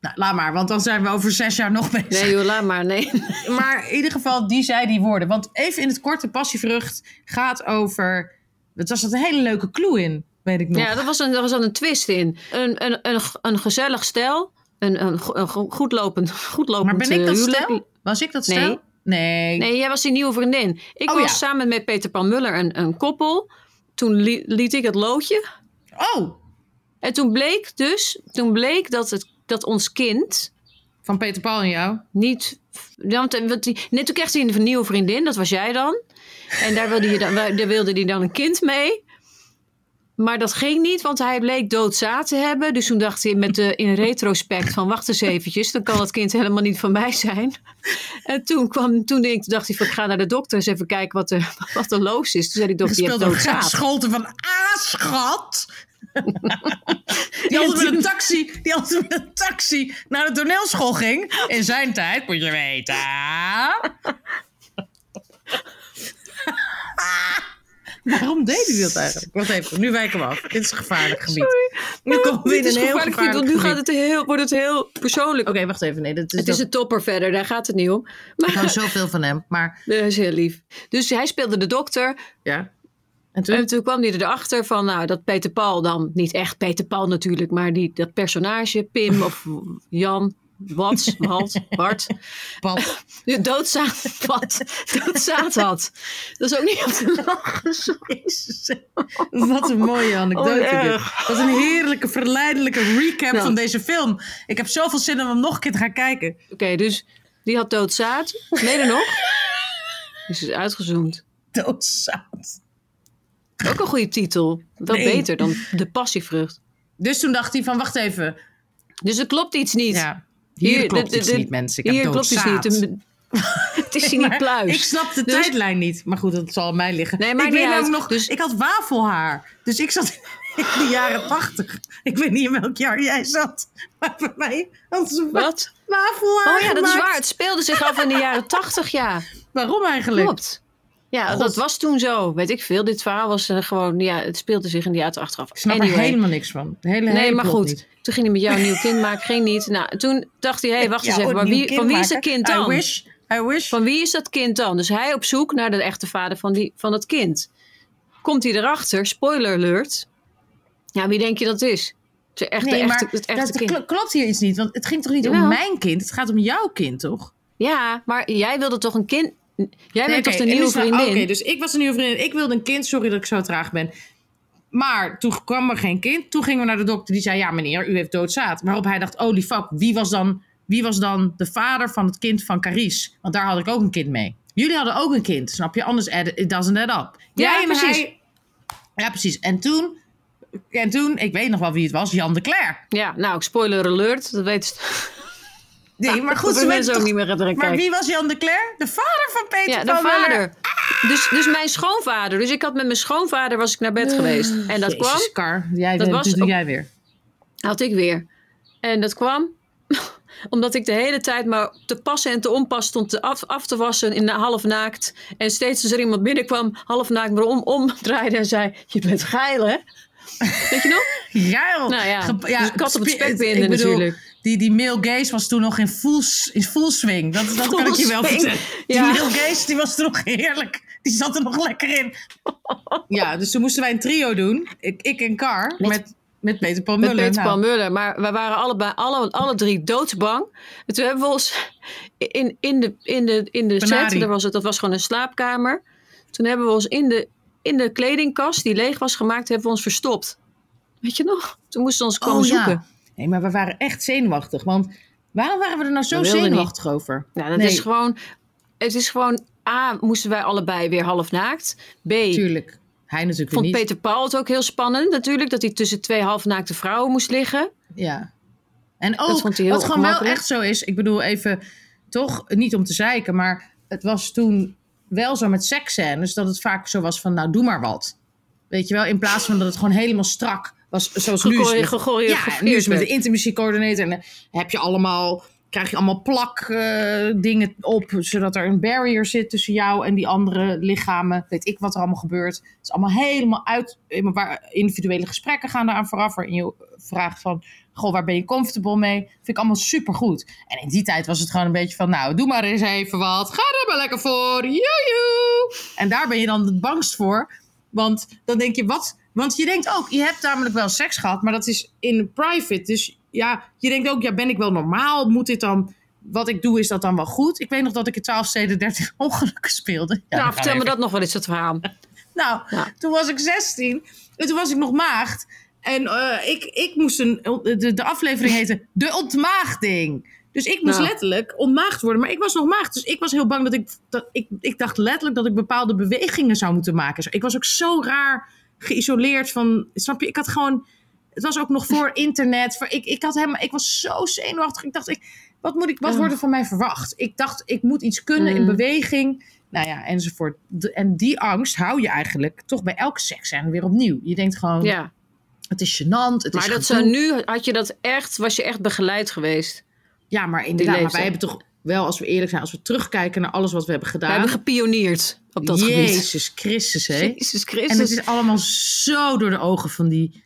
Nou, laat maar, want dan zijn we over zes jaar nog bezig. Nee joh, laat maar. Nee. <laughs> Maar in ieder geval, die zei die woorden. Want even in het korte, passievrucht gaat over... Het was een hele leuke clue in, weet ik nog. Ja, dat was, een, dat was dan een twist in. Een, een, een, een gezellig stel. Een, een, een go- goed lopend, <laughs> goed lopend maar ben ik eh, dat huwelijk. stel? Was ik dat Nee. stel? Nee. Nee, jij was die nieuwe vriendin. Ik Oh, was ja. samen met Peter Pan Muller een, een koppel. Toen li- liet ik het loodje. Oh, En toen bleek dus, toen bleek dat, het, dat ons kind van Peter Paul en jou. niet. Want, want die, net toen kreeg hij een nieuwe vriendin, dat was jij dan. En daar wilde, je dan, daar wilde hij dan een kind mee. Maar dat ging niet, want hij bleek doodzaad te hebben. Dus toen dacht hij met de, in retrospect van wacht eens eventjes, dan kan dat kind helemaal niet van mij zijn. En toen, kwam, toen denk- dacht hij van ik ga naar de dokter eens even kijken wat er, <laughs> wat er los is. Toen zei die dokter, je hebt doodzaad. Scholten van Ah, schat! Die altijd met een taxi, die altijd met een taxi naar de toneelschool ging. In zijn tijd, moet je weten. <laughs> Waarom deed hij dat eigenlijk? Wacht even, nu wijken we af. Dit is een gevaarlijk gebied. Nu komen we in Dit is een heel gevaarlijk, gevaarlijk want nu gebied. gaat het heel, wordt het heel persoonlijk. Oké, wacht even. Nee, dat is, Het is een topper verder, daar gaat het niet om. ik Maar hou zoveel van hem. Maar dat is heel lief. Dus hij speelde de dokter. ja, En toen? En toen kwam hij erachter van, nou, dat Peter Paul dan, niet echt Peter Paul natuurlijk, maar die, dat personage, Pim <laughs> of Jan, wat, Walt, Bart, <laughs> de doodzaad, wat, doodzaad had. Dat is ook niet op te lachen, sorry. Wat een mooie anekdote. Oh, erg. Wat een heerlijke, verleidelijke recap Nou. van deze film. Ik heb zoveel zin om hem nog een keer te gaan kijken. Oké, dus die had doodzaad. Nee, er nog? <laughs> Dus is uitgezoomd. Doodzaad. Ook een goede titel. Wel Nee. beter dan de passievrucht. Dus toen dacht hij van, wacht even. Dus er klopt iets niet. Ja, hier, Hier, klopt de- iets de- niet, mensen. Ik Hier heb klopt iets niet. <laughs> Het is hier Maar niet pluis. Ik snap de Dus- tijdlijn niet. Maar goed, dat zal aan mij liggen. Nee, maakt ik weet ook nog, Dus- ik had wafelhaar. Dus ik zat <laughs> in de jaren tachtig. Ik weet niet in welk jaar jij zat. Maar bij mij had ze Wat? wafelhaar Oh ja, dat is waar. Het speelde zich af in de jaren tachtig, ja. <laughs> Waarom eigenlijk? Klopt. Ja, God. dat was toen zo. Weet ik veel. Dit verhaal was eh, gewoon... Ja, het speelde zich in de jaren tachtig af. Ik snap Anyway. er helemaal niks van. De hele, Nee, hele maar goed. niet. Toen ging hij met jou een nieuw kind maken. Ging niet. Nou, toen dacht hij... Hé, hey, wacht Ja, eens even. Maar wie, van wie is dat kind dan? I wish. I wish. Van wie is dat kind dan? Dus hij op zoek naar de echte vader van, die, van dat kind. Komt hij erachter, spoiler alert. Ja, wie denk je dat is? Het echte, nee, echte, het echte dat kind. kl- klopt hier iets niet. Want het ging toch niet om mijn kind? Het gaat om jouw kind, toch? Ja, maar jij wilde toch een kind... Jij bent Nee, toch de nieuwe vriendin? Oké, dus ik was een nieuwe vriendin. Ik wilde een kind. Sorry dat ik zo traag ben. Maar toen kwam er geen kind. Toen gingen we naar de dokter. Die zei, ja meneer, u heeft doodzaad. Waarop hij dacht, holy fuck, wie was dan, wie was dan de vader van het kind van Carice? Want daar had ik ook een kind mee. Jullie hadden ook een kind, snap je? Anders it doesn't add up. Ja, Jij en precies. hij- ja, precies. En toen, en toen, ik weet nog wel wie het was, Jan de Cler. Ja, nou, spoiler alert. Dat ze. Nee, maar goed, ze mensen ook toch- niet meer gaan Maar wie was Jan de Cler? De vader van Peter Ja, de van vader. Dus, dus mijn schoonvader. Dus ik had met mijn schoonvader was ik naar bed geweest. En dat kwam... Kar, jij, Dat was doe op- jij weer. Had ik weer. En dat kwam <laughs> omdat ik de hele tijd maar te passen en te onpas stond te af, af te wassen in half naakt. En steeds als er iemand binnenkwam, half naakt me om, omdraaide en zei: Je bent geil, hè? Weet je nog? <laughs> Geil. Nou ja, Ge- dus kat op het spe- spek binden bedoel, natuurlijk. Die, die male gaze was toen nog in full, in full swing. Dat, dat kan ik je wel vertellen. Die Ja. male gaze die was toen nog heerlijk. Die zat er nog lekker in. Ja, dus toen moesten wij een trio doen. Ik, ik en Car. Met- Met, met Peter Paul Met Muller. Peter Nou, Paul Muller. Maar we waren allebei, alle, alle drie doodsbang. En toen hebben we ons in, in de, in de, in de set, daar was het, dat was gewoon een slaapkamer. Toen hebben we ons in de, in de kledingkast die leeg was gemaakt, hebben we ons verstopt. Weet je nog? Toen moesten ze ons komen oh, zoeken. Ja. Nee, maar we waren echt zenuwachtig. Want waarom waren we er nou zo zenuwachtig over? Dat Nee. is gewoon. Het is gewoon. A, moesten wij allebei weer half naakt. B, Tuurlijk. Hij natuurlijk vond niet. Peter Paul het ook heel spannend natuurlijk. Dat hij tussen twee halfnaakte vrouwen moest liggen. Ja. En ook, vond hij heel wat gewoon wel echt zo is, ik bedoel even, toch niet om te zeiken, maar het was toen wel zo met seksscènes dat het vaak zo was van, nou doe maar wat. Weet je wel, in plaats van dat het gewoon helemaal strak was, zoals nu is. Met- gegooid- Ja, gegooid nu is met de intimacy coördinator en heb je allemaal, krijg je allemaal plak eh, dingen op, zodat er een barrier zit tussen jou en die andere lichamen. Weet ik wat er allemaal gebeurt. Het is allemaal helemaal uit, waar individuele gesprekken gaan eraan vooraf, waarin je vraagt van, goh, waar ben je comfortable mee? Vind ik allemaal supergoed. En in die tijd was het gewoon een beetje van, nou, doe maar eens even wat. Ga er maar lekker voor. Joejoe. En daar ben je dan het bangst voor. Want dan denk je, wat? Want je denkt ook, je hebt namelijk wel seks gehad, maar dat is in private. Dus ja, je denkt ook, ja, ben ik wel normaal? Moet dit dan, wat ik doe, is dat dan wel goed? Ik weet nog dat ik in 12 steden 13 <laughs> ongelukken speelde. Ja, nou, vertel me dat nog wel eens, dat verhaal. <laughs> nou, Ja. toen was ik 16 en toen was ik nog maagd. En eh, ik, ik moest een, de, de aflevering <laughs> heette De Ontmaagding. Dus ik moest Nou. letterlijk ontmaagd worden. Maar ik was nog maagd. Dus ik was heel bang dat ik, dat ik... Ik dacht letterlijk dat ik bepaalde bewegingen zou moeten maken. Ik was ook zo raar geïsoleerd van... Snap je? Ik had gewoon... Het was ook nog <laughs> voor internet. Voor, ik, ik, had helemaal, ik was zo zenuwachtig. Ik dacht, ik, wat, moet ik, wat wordt er van mij verwacht? Ik dacht, ik moet iets kunnen in Mm. beweging. Nou ja, enzovoort. De- en die angst hou je eigenlijk toch bij elke seksscène weer opnieuw. Je denkt gewoon, Ja. het is gênant. Het Maar is dat zou nu, had je dat echt, was je echt begeleid geweest. Ja, maar inderdaad. Maar wij hebben toch wel, als we eerlijk zijn, als we terugkijken naar alles wat we hebben We gedaan. hebben gepioneerd op dat gebied. Jezus Christus, hè? Jezus Christus. En het is allemaal zo door de ogen van die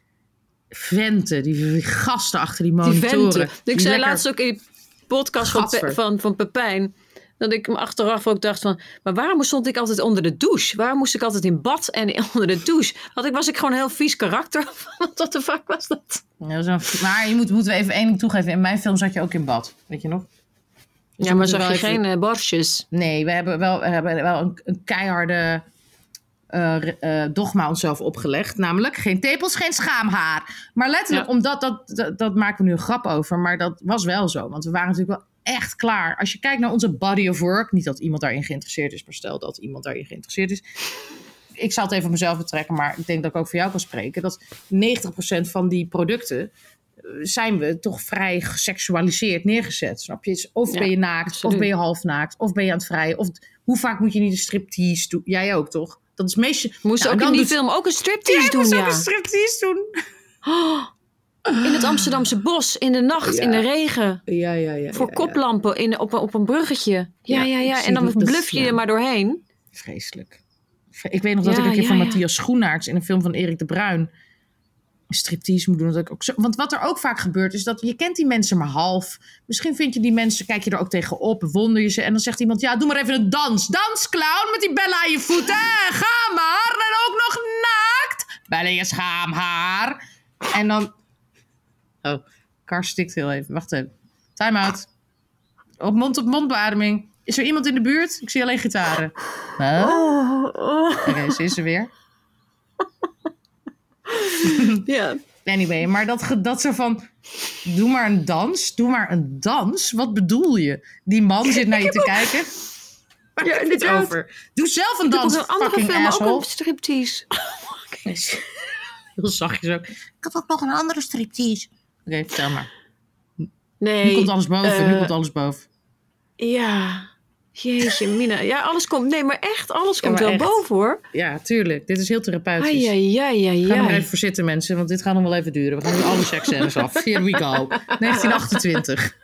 venten, die, die gasten achter die die monitoren. venten. Ik Die zei lekker- laatst ook in die podcast van, Pe- van, van Pepijn. Dat ik me achteraf ook dacht van, maar waarom stond ik altijd onder de douche? Waarom moest ik altijd in bad en <laughs> onder de douche? Want ik was ik gewoon een heel vies karakter. <laughs> Wat de fuck was dat? Ja, zo- maar je moet, moeten we even één ding toegeven. In mijn film zat je ook in bad. Weet je nog? Dus ja, maar zag je even- geen eh, borstjes? Nee, we hebben wel, we hebben wel een, een keiharde eh, dogma onszelf opgelegd. Namelijk geen tepels, geen schaamhaar. Maar letterlijk, Ja. omdat dat, dat, dat maken we nu een grap over. Maar dat was wel zo. Want we waren natuurlijk wel echt klaar. Als je kijkt naar onze body of work. Niet dat iemand daarin geïnteresseerd is. Maar stel dat iemand daarin geïnteresseerd is. Ik zal het even op mezelf betrekken. Maar ik denk dat ik ook voor jou kan spreken. Dat 90% van die producten zijn we toch vrij geseksualiseerd neergezet. Snap je? Dus Of Ja, ben je naakt, absoluut. of ben je half naakt, of ben je aan het vrijen. Of hoe vaak moet je niet een striptease doen? Jij ook, toch? Dat is meestal... Moest Nou, ook in die doet- film ook een striptease doen, moest ook ja. een striptease doen. <gasps> In het Amsterdamse bos, in de nacht, Ja. in de regen. Ja, ja, ja. Voor koplampen in, op, een- op een bruggetje. Ja, Ja, ja, En dan bluff je er maar doorheen. Vreselijk. Vre- Ik weet nog dat ik een keer van. Matthias Schoenaerts in een film van Erik de Bruin striptease moet doen. Dat ik ook zo, want wat er ook vaak gebeurt is dat je kent die mensen maar half. Misschien vind je die mensen, kijk je er ook tegenop, bewonder je ze. En dan zegt iemand, ja, doe maar even een dans. Dans, clown, met die bellen aan je voeten. Ga maar. En ook nog naakt. Bellen je schaamhaar. En dan... Oh, Kar stikt heel even. Wacht even. Time out. Op mond-op-mond beademing. Is er iemand in de buurt? Ik zie alleen gitaren. Huh? Oké, ze is er weer. <laughs> Ja. Anyway, maar dat, dat zo van... Doe maar een dans. Doe maar een dans. Wat bedoel je? Die man zit naar je te <laughs> kijken. Waar Ja, heb het over? Doe zelf een Ik dans, op een andere film ook asshole. een striptease. <laughs> Heel zachtjes ook. Ik heb ook nog een andere striptease. Oké, vertel maar. Nee. Nu komt alles boven. nu eh, komt alles boven. Ja. Jeetje, Mina. Ja, alles komt... Nee, maar echt, alles komt wel echt. boven, hoor. Ja, tuurlijk. Dit is heel therapeutisch. Ai, ai, ai, ai, Ga er maar even voor zitten, mensen, want dit gaat nog wel even duren. We gaan nu alle seksscènes af. Here we go. <laughs> 1928.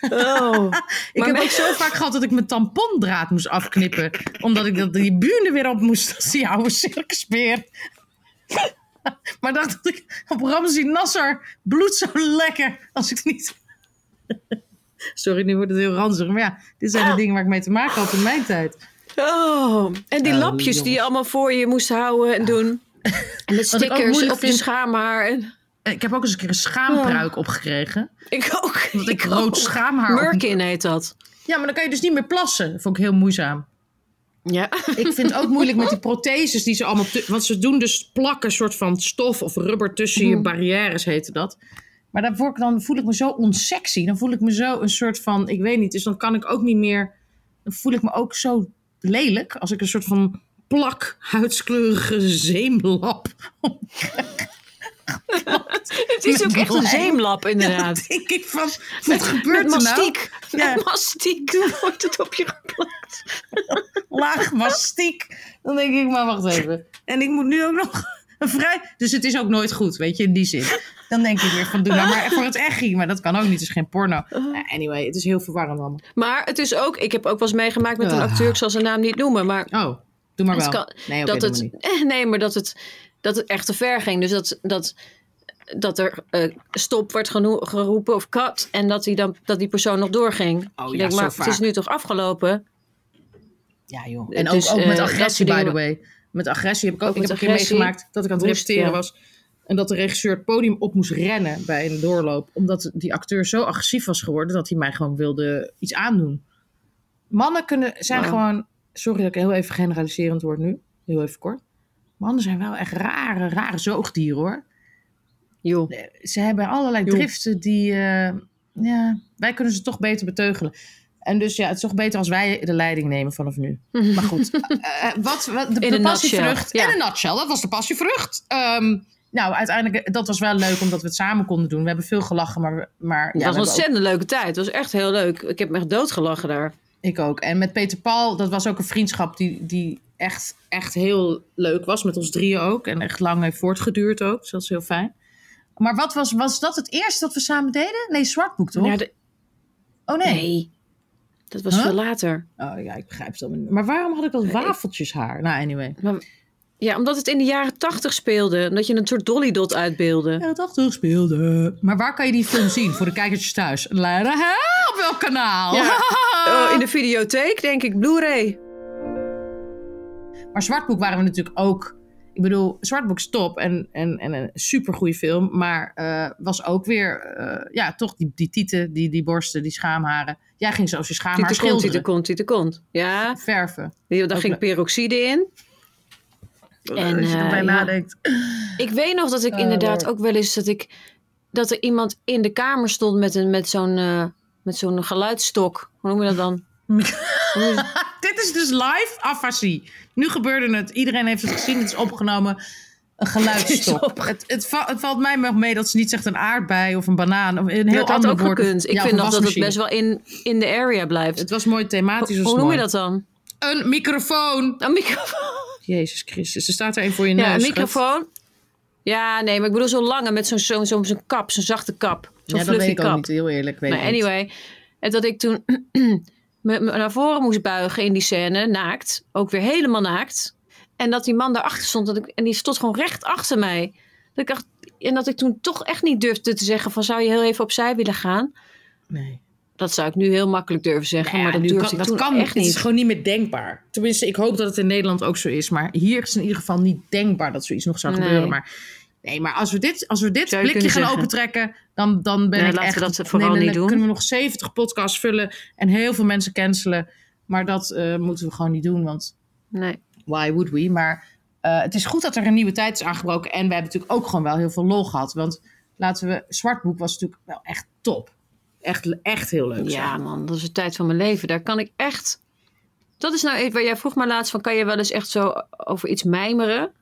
Oh. <laughs> Ik heb ook zo vaak gehad dat ik mijn tampondraad moest afknippen. Omdat ik dat die buren weer op moest als die oude circusbeer. <laughs> maar dacht dat ik op Ramzi Nasser bloed zou lekken als ik niet... <laughs> Sorry, nu wordt het heel ranzig. Maar ja, dit zijn de dingen waar ik mee te maken had in mijn tijd. Oh, en die Oh, lapjes die je allemaal voor je moest houden en doen. <laughs> En ook stickers op je schaamhaar. En... Ik heb ook eens een keer een schaambruik opgekregen. Ik ook. <laughs> Dat ik rood schaamhaar op- Merkin heet dat. Ja, maar dan kan je dus niet meer plassen. Dat vond ik heel moeizaam. Ja. Ik vind het ook moeilijk met die protheses die ze allemaal... Want ze doen dus plakken een soort van stof of rubber tussen je barrières, heette dat. Maar dan, word ik, dan voel ik me zo onsexy. Dan voel ik me zo een soort van... Ik weet niet, dus dan kan ik ook niet meer... Dan voel ik me ook zo lelijk. Als ik een soort van plak, huidskleurige zeemlap... <laughs> Het is ook echt een zeemlap, inderdaad. <laughs> denk ik van, wat gebeurt Met er nou? mastiek. Ja. Met mastiek <laughs> wordt het op je geplakt. laag mastiek. Dan denk ik, maar wacht even. En ik moet nu ook nog een vrij... Dus het is ook nooit goed, weet je, in die zin. Dan denk ik weer van, doe nou <laughs> maar voor het echi. Maar dat kan ook niet, het is geen porno. Nou, anyway, het is heel verwarrend allemaal. Maar het is ook, ik heb ook wel eens meegemaakt met een Ah. acteur, ik zal zijn naam niet noemen, maar Oh, doe maar wel. kan- nee, dat het, maar <laughs> nee, maar dat het, dat het echt te ver ging. Dus dat, dat, dat er eh, stop werd geno- geroepen of cut en dat die, dan, dat die persoon nog doorging. Oh ik ja, denk, maar vaak. het is nu toch afgelopen? Ja, joh. En Dus, ook, ook met eh, agressie, by the way. Met agressie heb ik ook, Ook ik heb een keer meegemaakt dat ik aan het repeteren was. En dat de regisseur het podium op moest rennen bij een doorloop. Omdat die acteur zo agressief was geworden dat hij mij gewoon wilde iets aandoen. Mannen kunnen, zijn gewoon... Sorry dat ik heel even generaliserend word nu. Heel even kort. Mannen zijn wel echt rare, rare zoogdieren hoor. Joh. Ze hebben allerlei driften die... eh, ja, wij kunnen ze toch beter beteugelen. En dus ja, het is toch beter als wij de leiding nemen vanaf nu. Maar goed, <laughs> eh, eh, wat, wat, de, In de een passievrucht. nutshell, ja. In een nutshell, dat was de passievrucht. Ehm, nou, uiteindelijk, eh, dat was wel leuk omdat we het samen konden doen. We hebben veel gelachen, maar, maar ja, we was een ook- ontzettend leuke tijd. Het was echt heel leuk. Ik heb me echt doodgelachen daar. ik ook. En met Peter Paul, dat was ook een vriendschap die, die echt, echt heel leuk was. Met ons drieën ook. En echt lang heeft voortgeduurd ook. Dus dat is heel fijn. Maar wat was, was dat het eerste dat we samen deden? Nee, Zwartboek toch? Ja, de- oh nee. nee. Dat was Huh? veel later. Oh ja, ik begrijp het niet. Maar waarom had ik dat wafeltjeshaar? Nou, anyway. Maar, Ja, omdat het in de jaren tachtig speelde. Omdat je een soort Dolly Dot uitbeelde. Ja, toch speelde. Maar waar kan je die film zien voor de kijkertjes thuis? Hè? Op welk kanaal? Ja. <laughs> Oh, in de videotheek, denk ik, Blu-ray. Maar Zwartboek waren we natuurlijk ook. Ik bedoel, Zwartboek is top en, en, en een supergoeie film. Maar eh, was ook weer, eh, ja, toch die, die tieten, die, die borsten, die schaamharen. Jij ging zelfs je schaamhaar Tieten schilderen. tieten kont, tieten kont. Ja, Verven. daar Ook ging peroxide in. En, Als je eh, erbij ja. nadenkt. Ik weet nog dat ik Oh, inderdaad ook wel eens dat ik dat er iemand in de kamer stond met een met zo'n eh, met zo'n geluidsstok. Hoe noem je dat dan? <laughs> Dit is dus live afasie. Nu gebeurde het. Iedereen heeft het gezien. Het is opgenomen. Een geluidsstok. <laughs> Het, het, va- het valt mij nog mee dat ze niet zegt een aardbei of een banaan. Of een heel dat had ook woord. gekund. Ik Ja, vind nog dat het best wel in, in de area blijft. Het was mooi thematisch. Hoe noem je dat dan? Een microfoon. Een microfoon. Jezus Christus. Er staat er een voor je neus. Ja, een microfoon. Ja, nee, maar ik bedoel zo'n lange met zo'n zo'n zo'n kap, zo'n zachte kap. Zo'n Ja, dat weet ik ook niet. Heel eerlijk. Weet Maar anyway, en dat ik toen <clears throat> me, me naar voren moest buigen in die scène, naakt. Ook weer helemaal naakt. En dat die man daarachter stond. Dat ik, en die stond gewoon recht achter mij. Dat ik dacht, en dat ik toen toch echt niet durfde te zeggen van... zou je heel even opzij willen gaan? Nee. Dat zou ik nu heel makkelijk durven zeggen. Ja, maar dat durfde kan, ik dat toen kan echt niet. Het is gewoon niet meer denkbaar. Tenminste, ik hoop dat het in Nederland ook zo is. Maar hier is het in ieder geval niet denkbaar dat zoiets nog zou Nee. gebeuren. Maar nee, maar als we dit, als we dit Zou blikje gaan zeggen. opentrekken, dan, dan ben Nee, ik laten echt... we dat vooral niet dan doen. kunnen we nog 70 podcasts vullen en heel veel mensen cancelen. Maar dat eh, moeten we gewoon niet doen, want Nee. why would we? Maar eh, het is goed dat er een nieuwe tijd is aangebroken. En we hebben natuurlijk ook gewoon wel heel veel lol gehad. Want laten we... Zwartboek was natuurlijk wel echt top. Echt, echt heel leuk. Ja, man, dat is de tijd van mijn leven. Daar kan ik echt. Dat is nou even waar jij vroeg maar laatst van: kan je wel eens echt zo over iets mijmeren?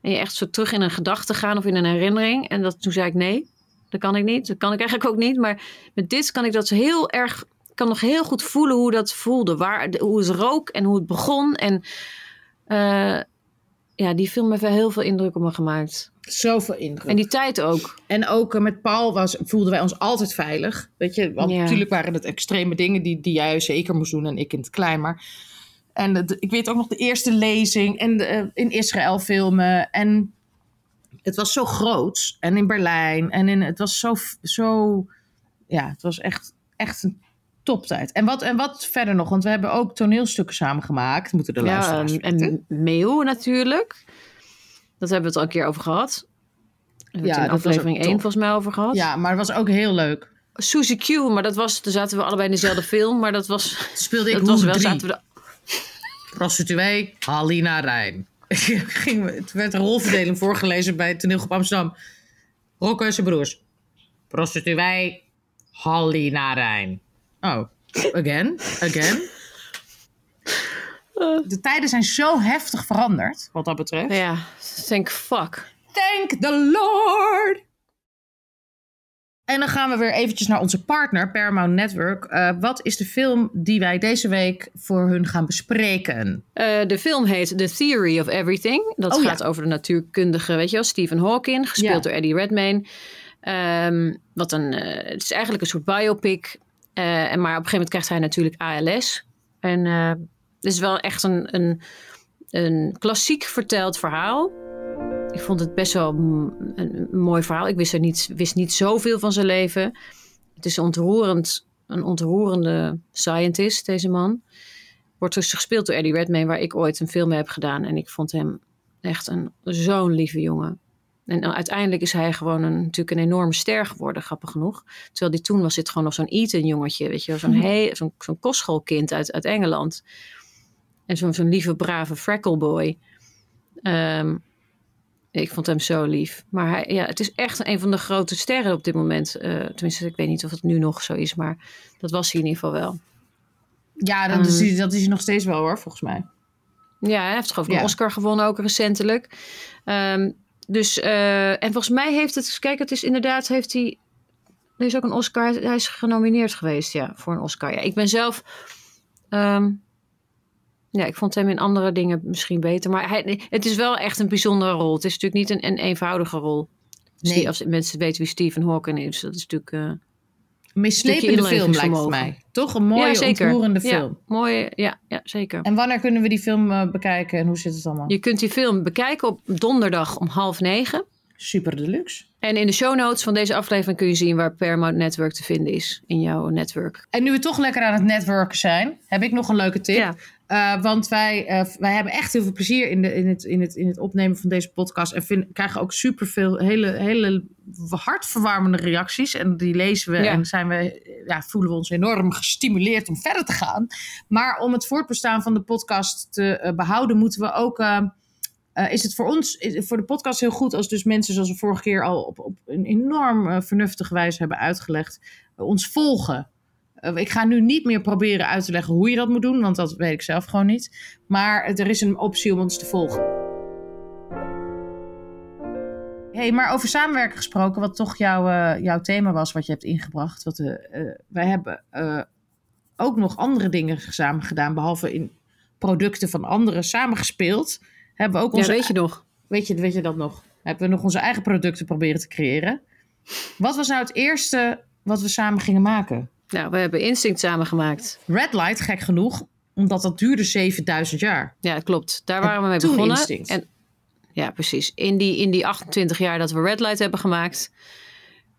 En je echt zo terug in een gedachte gaan of in een herinnering? En dat, toen zei ik nee, dat kan ik niet. Dat kan ik eigenlijk ook niet. Maar met dit kan ik dat heel erg. Ik kan nog heel goed voelen hoe dat voelde. Waar, hoe het rook en hoe het begon. En eh, ja, die film heeft wel heel veel indruk op me gemaakt. Zoveel indruk. En die tijd ook. En ook eh, met Paul was, voelden wij ons altijd veilig. Weet je, want Ja. natuurlijk waren het extreme dingen die, die jij zeker moest doen en ik in het klein. Maar en de- ik weet ook nog de eerste lezing en de, eh, in Israël filmen. En het was zo groot. En in Berlijn. En in, het was zo, zo. Ja, het was echt, echt een toptijd. En wat, en wat verder nog? Want we hebben ook toneelstukken samen gemaakt. Moeten de Ja, luisteraars en, en Meeuw natuurlijk. Dat hebben we het al een keer over gehad. We hebben Ja, het in aflevering ook 1 top. volgens mij over gehad. Ja, maar het was ook heel leuk. Suzy Q, maar dat was, toen zaten we allebei in dezelfde film. Maar dat was, speelde ik dat was wel, 3. zaten we de- prostituee Halina Rijn. <laughs> Ging, het werd de rolverdeling voorgelezen bij het toneelgroep Amsterdam. Rocco en zijn broers. Prostituee Halina Rijn. Oh, again? Again? De tijden zijn zo heftig veranderd, wat dat betreft. ja, think fuck. Thank the Lord! En dan gaan we weer eventjes naar onze partner, Paramount Network. Eh, wat is de film die wij deze week voor hun gaan bespreken? Eh, de film heet The Theory of Everything. Dat Oh, ja. gaat over de natuurkundige, weet je wel, Stephen Hawking, gespeeld Ja. door Eddie Redmayne. Ehm, wat een, eh, het is eigenlijk een soort biopic. Eh, en maar op een gegeven moment krijgt hij natuurlijk ALS. En eh, is wel echt een, een, een klassiek verteld verhaal. Ik vond het best wel een, een mooi verhaal. Ik wist, er niet, wist niet zoveel van zijn leven. Het is ontroerend, een ontroerende scientist, deze man. Wordt dus gespeeld door Eddie Redmayne, waar ik ooit een film mee heb gedaan. En ik vond hem echt een zo'n lieve jongen. En uiteindelijk is hij gewoon een, natuurlijk een enorme ster geworden, grappig genoeg. Terwijl die toen was dit gewoon nog zo'n Eton jongetje, weet je. Zo'n he- zo'n zo'n kostschoolkind uit, uit Engeland. En zo'n zo'n lieve, brave freckleboy. Ehm ik vond hem zo lief. Maar hij, ja, het is echt een van de grote sterren op dit moment. Eh, tenminste, ik weet niet of het nu nog zo is, maar dat was hij in ieder geval wel. Ja, dat, Ehm. is, hij- dat is hij nog steeds wel hoor, volgens mij. Ja, hij heeft geloof ik Ja. een Oscar gewonnen ook recentelijk. Ehm, dus, eh, en volgens mij heeft het, kijk, het is inderdaad, heeft hij, er is ook een Oscar, hij is genomineerd geweest, ja, voor een Oscar. Ja, ik ben zelf, ehm, ja, ik vond hem in andere dingen misschien beter, maar hij, het is wel echt een bijzondere rol. Het is natuurlijk niet een, een eenvoudige rol. Nee. Nee. Als mensen weten wie Stephen Hawking is, dat is natuurlijk, eh, meeslepende film lijkt het mij. Toch een mooie, ja, zeker. ontroerende Ja, film. mooie, ja, ja, zeker. En wanneer kunnen we die film eh, bekijken en hoe zit het allemaal? Je kunt die film bekijken op donderdag om half negen. Super deluxe. En in de show notes van deze aflevering kun je zien waar Paramount Network te vinden is in jouw netwerk. En nu we toch lekker aan het netwerken zijn, heb ik nog een leuke tip. Ja. Eh, want wij, eh, wij hebben echt heel veel plezier in, de, in, het, in, het, in het opnemen van deze podcast. En vind, krijgen ook super veel hele, hele hartverwarmende reacties. En die lezen we Ja. en zijn we, ja, voelen we ons enorm gestimuleerd om verder te gaan. Maar om het voortbestaan van de podcast te eh, behouden, moeten we ook. Eh, is het voor ons, voor de podcast heel goed als dus mensen, zoals we vorige keer al op, op een enorm eh, vernuftige wijze hebben uitgelegd, eh, ons volgen. Ik ga nu niet meer proberen uit te leggen hoe je dat moet doen, want dat weet ik zelf gewoon niet. Maar er is een optie om ons te volgen. hey, maar over samenwerken gesproken, wat toch jouw, jouw thema was, wat je hebt ingebracht. Wat, wij hebben ook nog andere dingen samen gedaan, behalve in producten van anderen samengespeeld. Hebben we ook Ja, onze weet je nog? Weet je, weet je dat nog? Hebben we nog onze eigen producten proberen te creëren? Wat was nou het eerste wat we samen gingen maken? Nou, we hebben Instinct samengemaakt. Red Light, gek genoeg, omdat dat duurde 7000 jaar. Ja, klopt. Daar En waren we mee begonnen. Instinct. En, ja, precies. In die, in die 28 jaar dat we Red Light hebben gemaakt,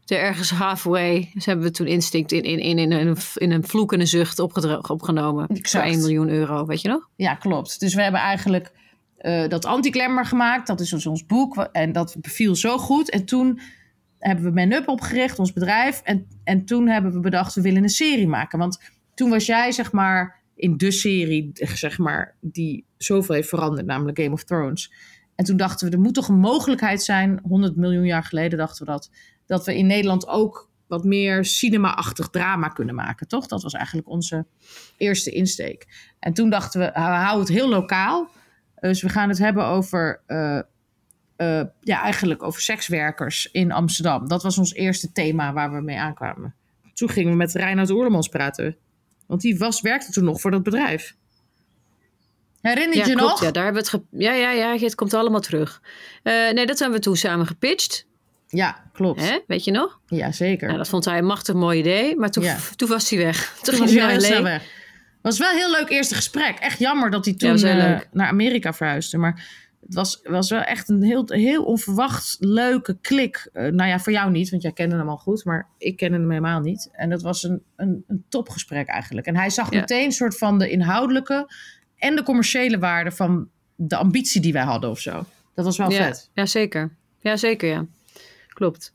er ergens halfway, dus hebben we toen Instinct in, in, in, in, een, in een vloek en een zucht opgenomen. Exact. Voor 1 miljoen euro, weet je nog? Ja, klopt. Dus we hebben eigenlijk eh, dat anti-glamour gemaakt. Dat is ons boek. En dat beviel zo goed. En toen hebben we Man-Up opgericht, ons bedrijf. En, en toen hebben we bedacht, we willen een serie maken. Want toen was jij, zeg maar, in de serie, zeg maar, die zoveel heeft veranderd, namelijk Game of Thrones. En toen dachten we, er moet toch een mogelijkheid zijn, 100 miljoen jaar geleden dachten we dat, dat we in Nederland ook wat meer cinema-achtig drama kunnen maken, toch? Dat was eigenlijk onze eerste insteek. En toen dachten we, houden het heel lokaal. Dus we gaan het hebben over, eh, eh, ja, eigenlijk over sekswerkers in Amsterdam. Dat was ons eerste thema waar we mee aankwamen. Toen gingen we met Reinhard Oerlemans praten. Want die was, werkte toen nog voor dat bedrijf. Herinner je Ja, je klopt. nog? Ja, daar hebben we het ja, ja, ja, het komt allemaal terug. Eh, nee, dat hebben we toen samen gepitcht. Ja, klopt. Hè? Weet je nog? Ja, zeker. Nou, dat vond hij een machtig mooi idee. Maar toen, Ja. toen was hij weg. <laughs> Toen, Toen ging was hij hij weg. Was wel een heel leuk eerste gesprek. Echt jammer dat hij toen eh, naar Amerika verhuisde. Maar het was, was wel echt een heel, heel onverwacht leuke klik. Eh, nou ja, voor jou niet, want jij kende hem al goed. Maar ik kende hem helemaal niet. En dat was een, een, een topgesprek eigenlijk. En hij zag Ja. meteen een soort van de inhoudelijke en de commerciële waarde van de ambitie die wij hadden of zo. Dat was wel ja, vet. Ja, zeker. Ja, zeker, ja. Klopt.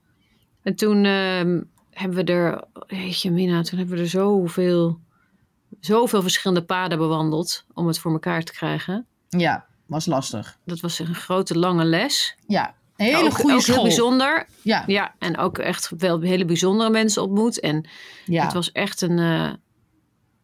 En toen ehm, hebben we er... Jeetje, Mina, toen hebben we er zoveel... Zoveel verschillende paden bewandeld om het voor elkaar te krijgen. Ja, was lastig. Dat was een grote, lange les. Ja, een hele ook, goede ook school. heel bijzonder. Ja, Ja, en ook echt wel hele bijzondere mensen ontmoet. En ja. het was echt een... eh,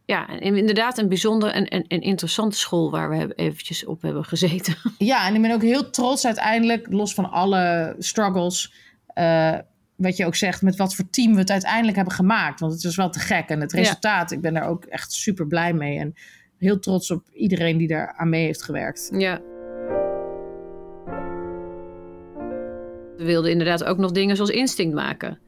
ja, inderdaad een bijzondere en, en, en interessante school waar we eventjes op hebben gezeten. Ja, en ik ben ook heel trots uiteindelijk, los van alle struggles, eh, wat je ook zegt, met wat voor team we het uiteindelijk hebben gemaakt. Want het was wel te gek. En het Ja. resultaat, ik ben daar ook echt super blij mee. En heel trots op iedereen die daar aan mee heeft gewerkt. Ja. We wilden inderdaad ook nog dingen zoals instinct maken.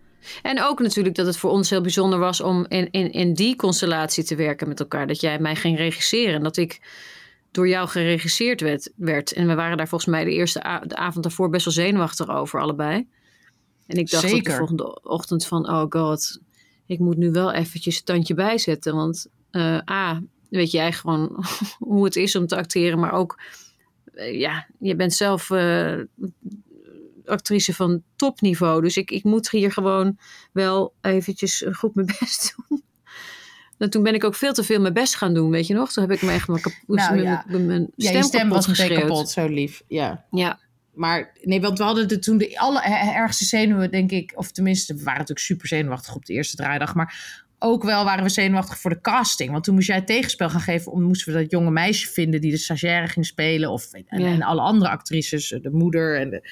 En ook natuurlijk dat het voor ons heel bijzonder was om in, in, in die constellatie te werken met elkaar. Dat jij mij ging regisseren en dat ik door jou geregisseerd werd. werd. En we waren daar volgens mij de eerste de avond daarvoor best wel zenuwachtig over, allebei. En ik dacht Zeker. de volgende ochtend van, oh god, ik moet nu wel eventjes een tandje bijzetten. Want eh, A, weet jij gewoon <laughs> hoe het is om te acteren, maar ook, eh, ja, je bent zelf eh, actrice van topniveau. Dus ik, ik moet hier gewoon wel eventjes goed mijn <laughs> best doen. En toen ben ik ook veel te veel mijn best gaan doen, weet je nog? Toen heb ik me echt mijn, kap- Nou, mijn, ja. mijn- mijn Ja, stem, stem kapot was meteen kapot, zo lief. Ja. Ja, Maar nee, want we hadden de, toen de alle ergste zenuwen, denk ik, of tenminste, we waren natuurlijk super zenuwachtig op de eerste draaidag, maar ook wel waren we zenuwachtig voor de casting. Want toen moest jij het tegenspel gaan geven, om, moesten we dat jonge meisje vinden die de stagiaire ging spelen, of en, Ja. en alle andere actrices, de moeder. En, de,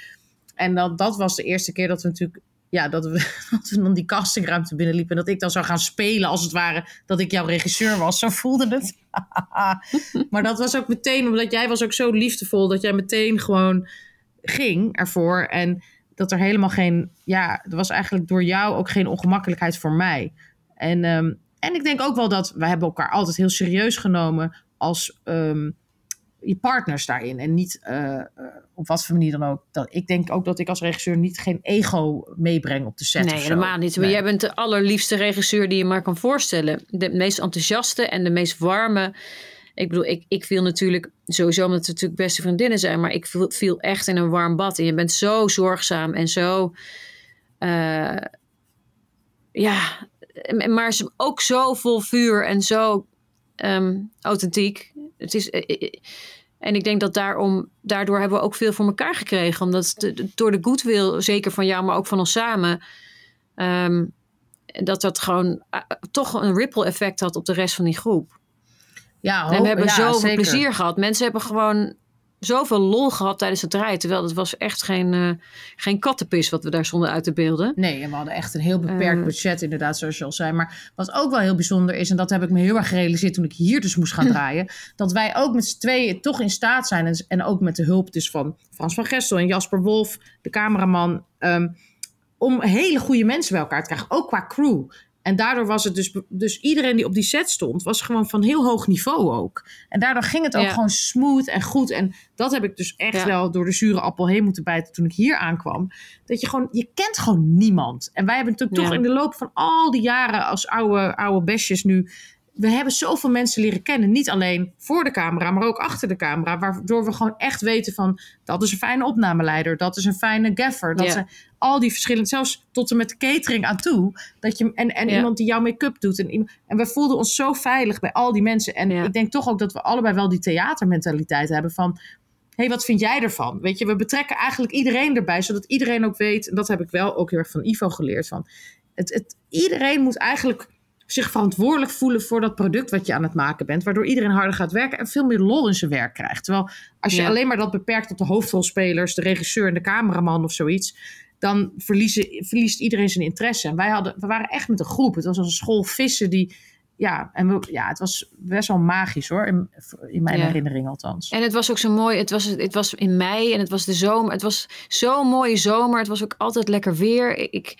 en dat, dat was de eerste keer dat we natuurlijk, ja, dat we, <laughs> dat we dan die castingruimte binnenliepen en dat ik dan zou gaan spelen, als het ware, dat ik jouw regisseur was. Zo voelde het. <laughs> maar dat was ook meteen, omdat jij was ook zo liefdevol, dat jij meteen gewoon ging ervoor. En dat er helemaal geen, ja, er was eigenlijk door jou ook geen ongemakkelijkheid voor mij. En, ehm, en ik denk ook wel dat wij hebben elkaar altijd heel serieus genomen als ehm, je partners daarin. En niet uh, uh, op wat voor manier dan ook. Dat, ik denk ook dat ik als regisseur niet geen ego meebreng op de set. Nee, helemaal niet. Maar jij bent de allerliefste regisseur die je maar kan voorstellen. De meest enthousiaste en de meest warme. Ik bedoel, ik, ik viel natuurlijk sowieso omdat we natuurlijk beste vriendinnen zijn, maar ik viel, echt in een warm bad. En je bent zo zorgzaam en zo. Uh, ja, maar ook zo vol vuur en zo um, authentiek. Het is, en ik denk dat daarom, daardoor hebben we ook veel voor elkaar gekregen. Omdat de, door de goodwill, zeker van jou, maar ook van ons samen. Um, dat dat gewoon toch een ripple effect had op de rest van die groep. Ja, en we hebben ja, zoveel zeker. plezier gehad. Mensen hebben gewoon zoveel lol gehad tijdens het rijden. Terwijl het was echt geen, uh, geen kattenpis wat we daar zonden uit te beelden. Nee, en we hadden echt een heel beperkt Uh, budget inderdaad, zoals je al zei. Maar wat ook wel heel bijzonder is, en dat heb ik me heel erg gerealiseerd toen ik hier dus moest gaan <laughs> draaien, dat wij ook met z'n tweeën toch in staat zijn, en, en ook met de hulp dus van Frans van Gestel en Jasper Wolf, de cameraman, um, om hele goede mensen bij elkaar te krijgen, ook qua crew. En daardoor was het dus, dus iedereen die op die set stond, was gewoon van heel hoog niveau ook. En daardoor ging het ook Ja. gewoon smooth en goed. En dat heb ik dus echt Ja. wel door de zure appel heen moeten bijten toen ik hier aankwam. Dat je gewoon, je kent gewoon niemand. En wij hebben natuurlijk Ja. toch in de loop van al die jaren als oude, oude besjes nu. We hebben zoveel mensen leren kennen. Niet alleen voor de camera, maar ook achter de camera. Waardoor we gewoon echt weten van... dat is een fijne opnameleider. Dat is een fijne gaffer. Dat zijn al die verschillende... zelfs tot en met de catering aan toe. Dat je, en en iemand die jouw make-up doet. En, en we voelden ons zo veilig bij al die mensen. En ik denk toch ook dat we allebei wel die theatermentaliteit hebben van... Hé, hey, wat vind jij ervan? Weet je, we betrekken eigenlijk iedereen erbij, zodat iedereen ook weet. En dat heb ik wel ook heel erg van Ivo geleerd. Van het, het, iedereen moet eigenlijk zich verantwoordelijk voelen voor dat product wat je aan het maken bent. Waardoor iedereen harder gaat werken en veel meer lol in zijn werk krijgt. Terwijl als je Ja. alleen maar dat beperkt tot de hoofdrolspelers, de regisseur en de cameraman of zoiets. Dan verliezen, verliest iedereen zijn interesse. En wij hadden, we waren echt met een groep. Het was als een school vissen die. Ja, en we, ja, het was best wel magisch hoor. In, in mijn Ja. herinnering althans. En het was ook zo mooi. Het was, het was in mei en het was de zomer. Het was zo'n mooie zomer. Het was ook altijd lekker weer. Ik,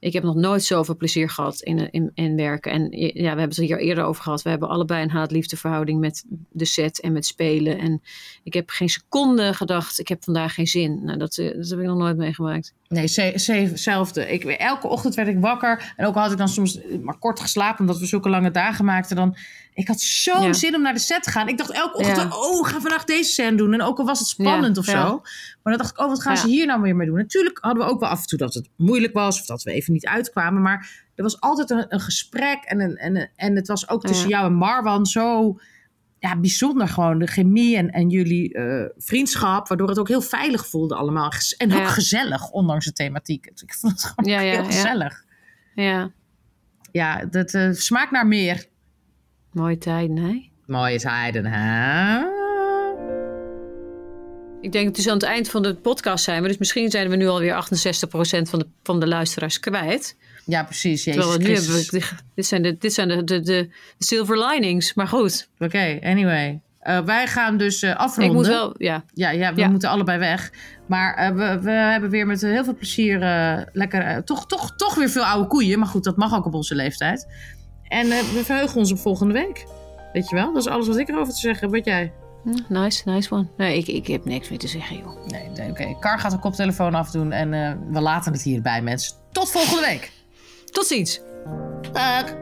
ik, heb nog nooit zoveel plezier gehad in, in, in werken. En ja, we hebben het er hier eerder over gehad. We hebben allebei een haat-liefde verhouding met de set en met spelen. En ik heb geen seconde gedacht, ik heb vandaag geen zin. Nou, dat, eh, dat heb ik nog nooit meegemaakt. Nee, ze- ze- hetzelfde. Ik, elke ochtend werd ik wakker. En ook al had ik dan soms maar kort geslapen, omdat we zulke lange dagen maakten. Dan, ik had zo'n Ja. zin om naar de set te gaan. Ik dacht elke ochtend, Ja. oh, we gaan vandaag deze scène doen. En ook al was het spannend Ja, of zo. Maar dan dacht ik, oh, wat gaan ze hier nou weer mee doen? Natuurlijk hadden we ook wel af en toe dat het moeilijk was. Of dat we even niet uitkwamen. Maar er was altijd een, een gesprek. En, een, en, een- en het was ook tussen jou en Marwan zo ja, bijzonder gewoon. De chemie en, en jullie eh, vriendschap. Waardoor het ook heel veilig voelde allemaal. En ook gezellig, ondanks de thematiek. Ik vond het gewoon heel ja. gezellig. Ja, Ja, dat eh, smaakt naar meer. Mooie tijd, nee? Mooie tijden, hè? Ik denk, het is aan het eind van de podcast zijn we. Dus misschien zijn we nu alweer 68% van de, van de luisteraars kwijt. Ja, precies. Jezus Terwijl we nu hebben we, dit zijn, de, dit zijn de, de, de, silver linings. Maar goed, Oké, anyway. Eh, wij gaan dus eh, afronden. ik moet wel, ja. Ja, ja we Ja. moeten allebei weg. Maar eh, we, we hebben weer met heel veel plezier eh, lekker... toch, toch, toch weer veel oude koeien. Maar goed, dat mag ook op onze leeftijd. En eh, we verheugen ons op volgende week. Weet je wel? Dat is alles wat ik erover te zeggen heb. Wat jij? Hm, Nice, nice one. Nee, ik, ik heb niks meer te zeggen, joh. Nee, nee oké. Kar gaat de koptelefoon afdoen. En eh, we laten het hierbij, mensen. Tot volgende week. Tot ziens. Dag.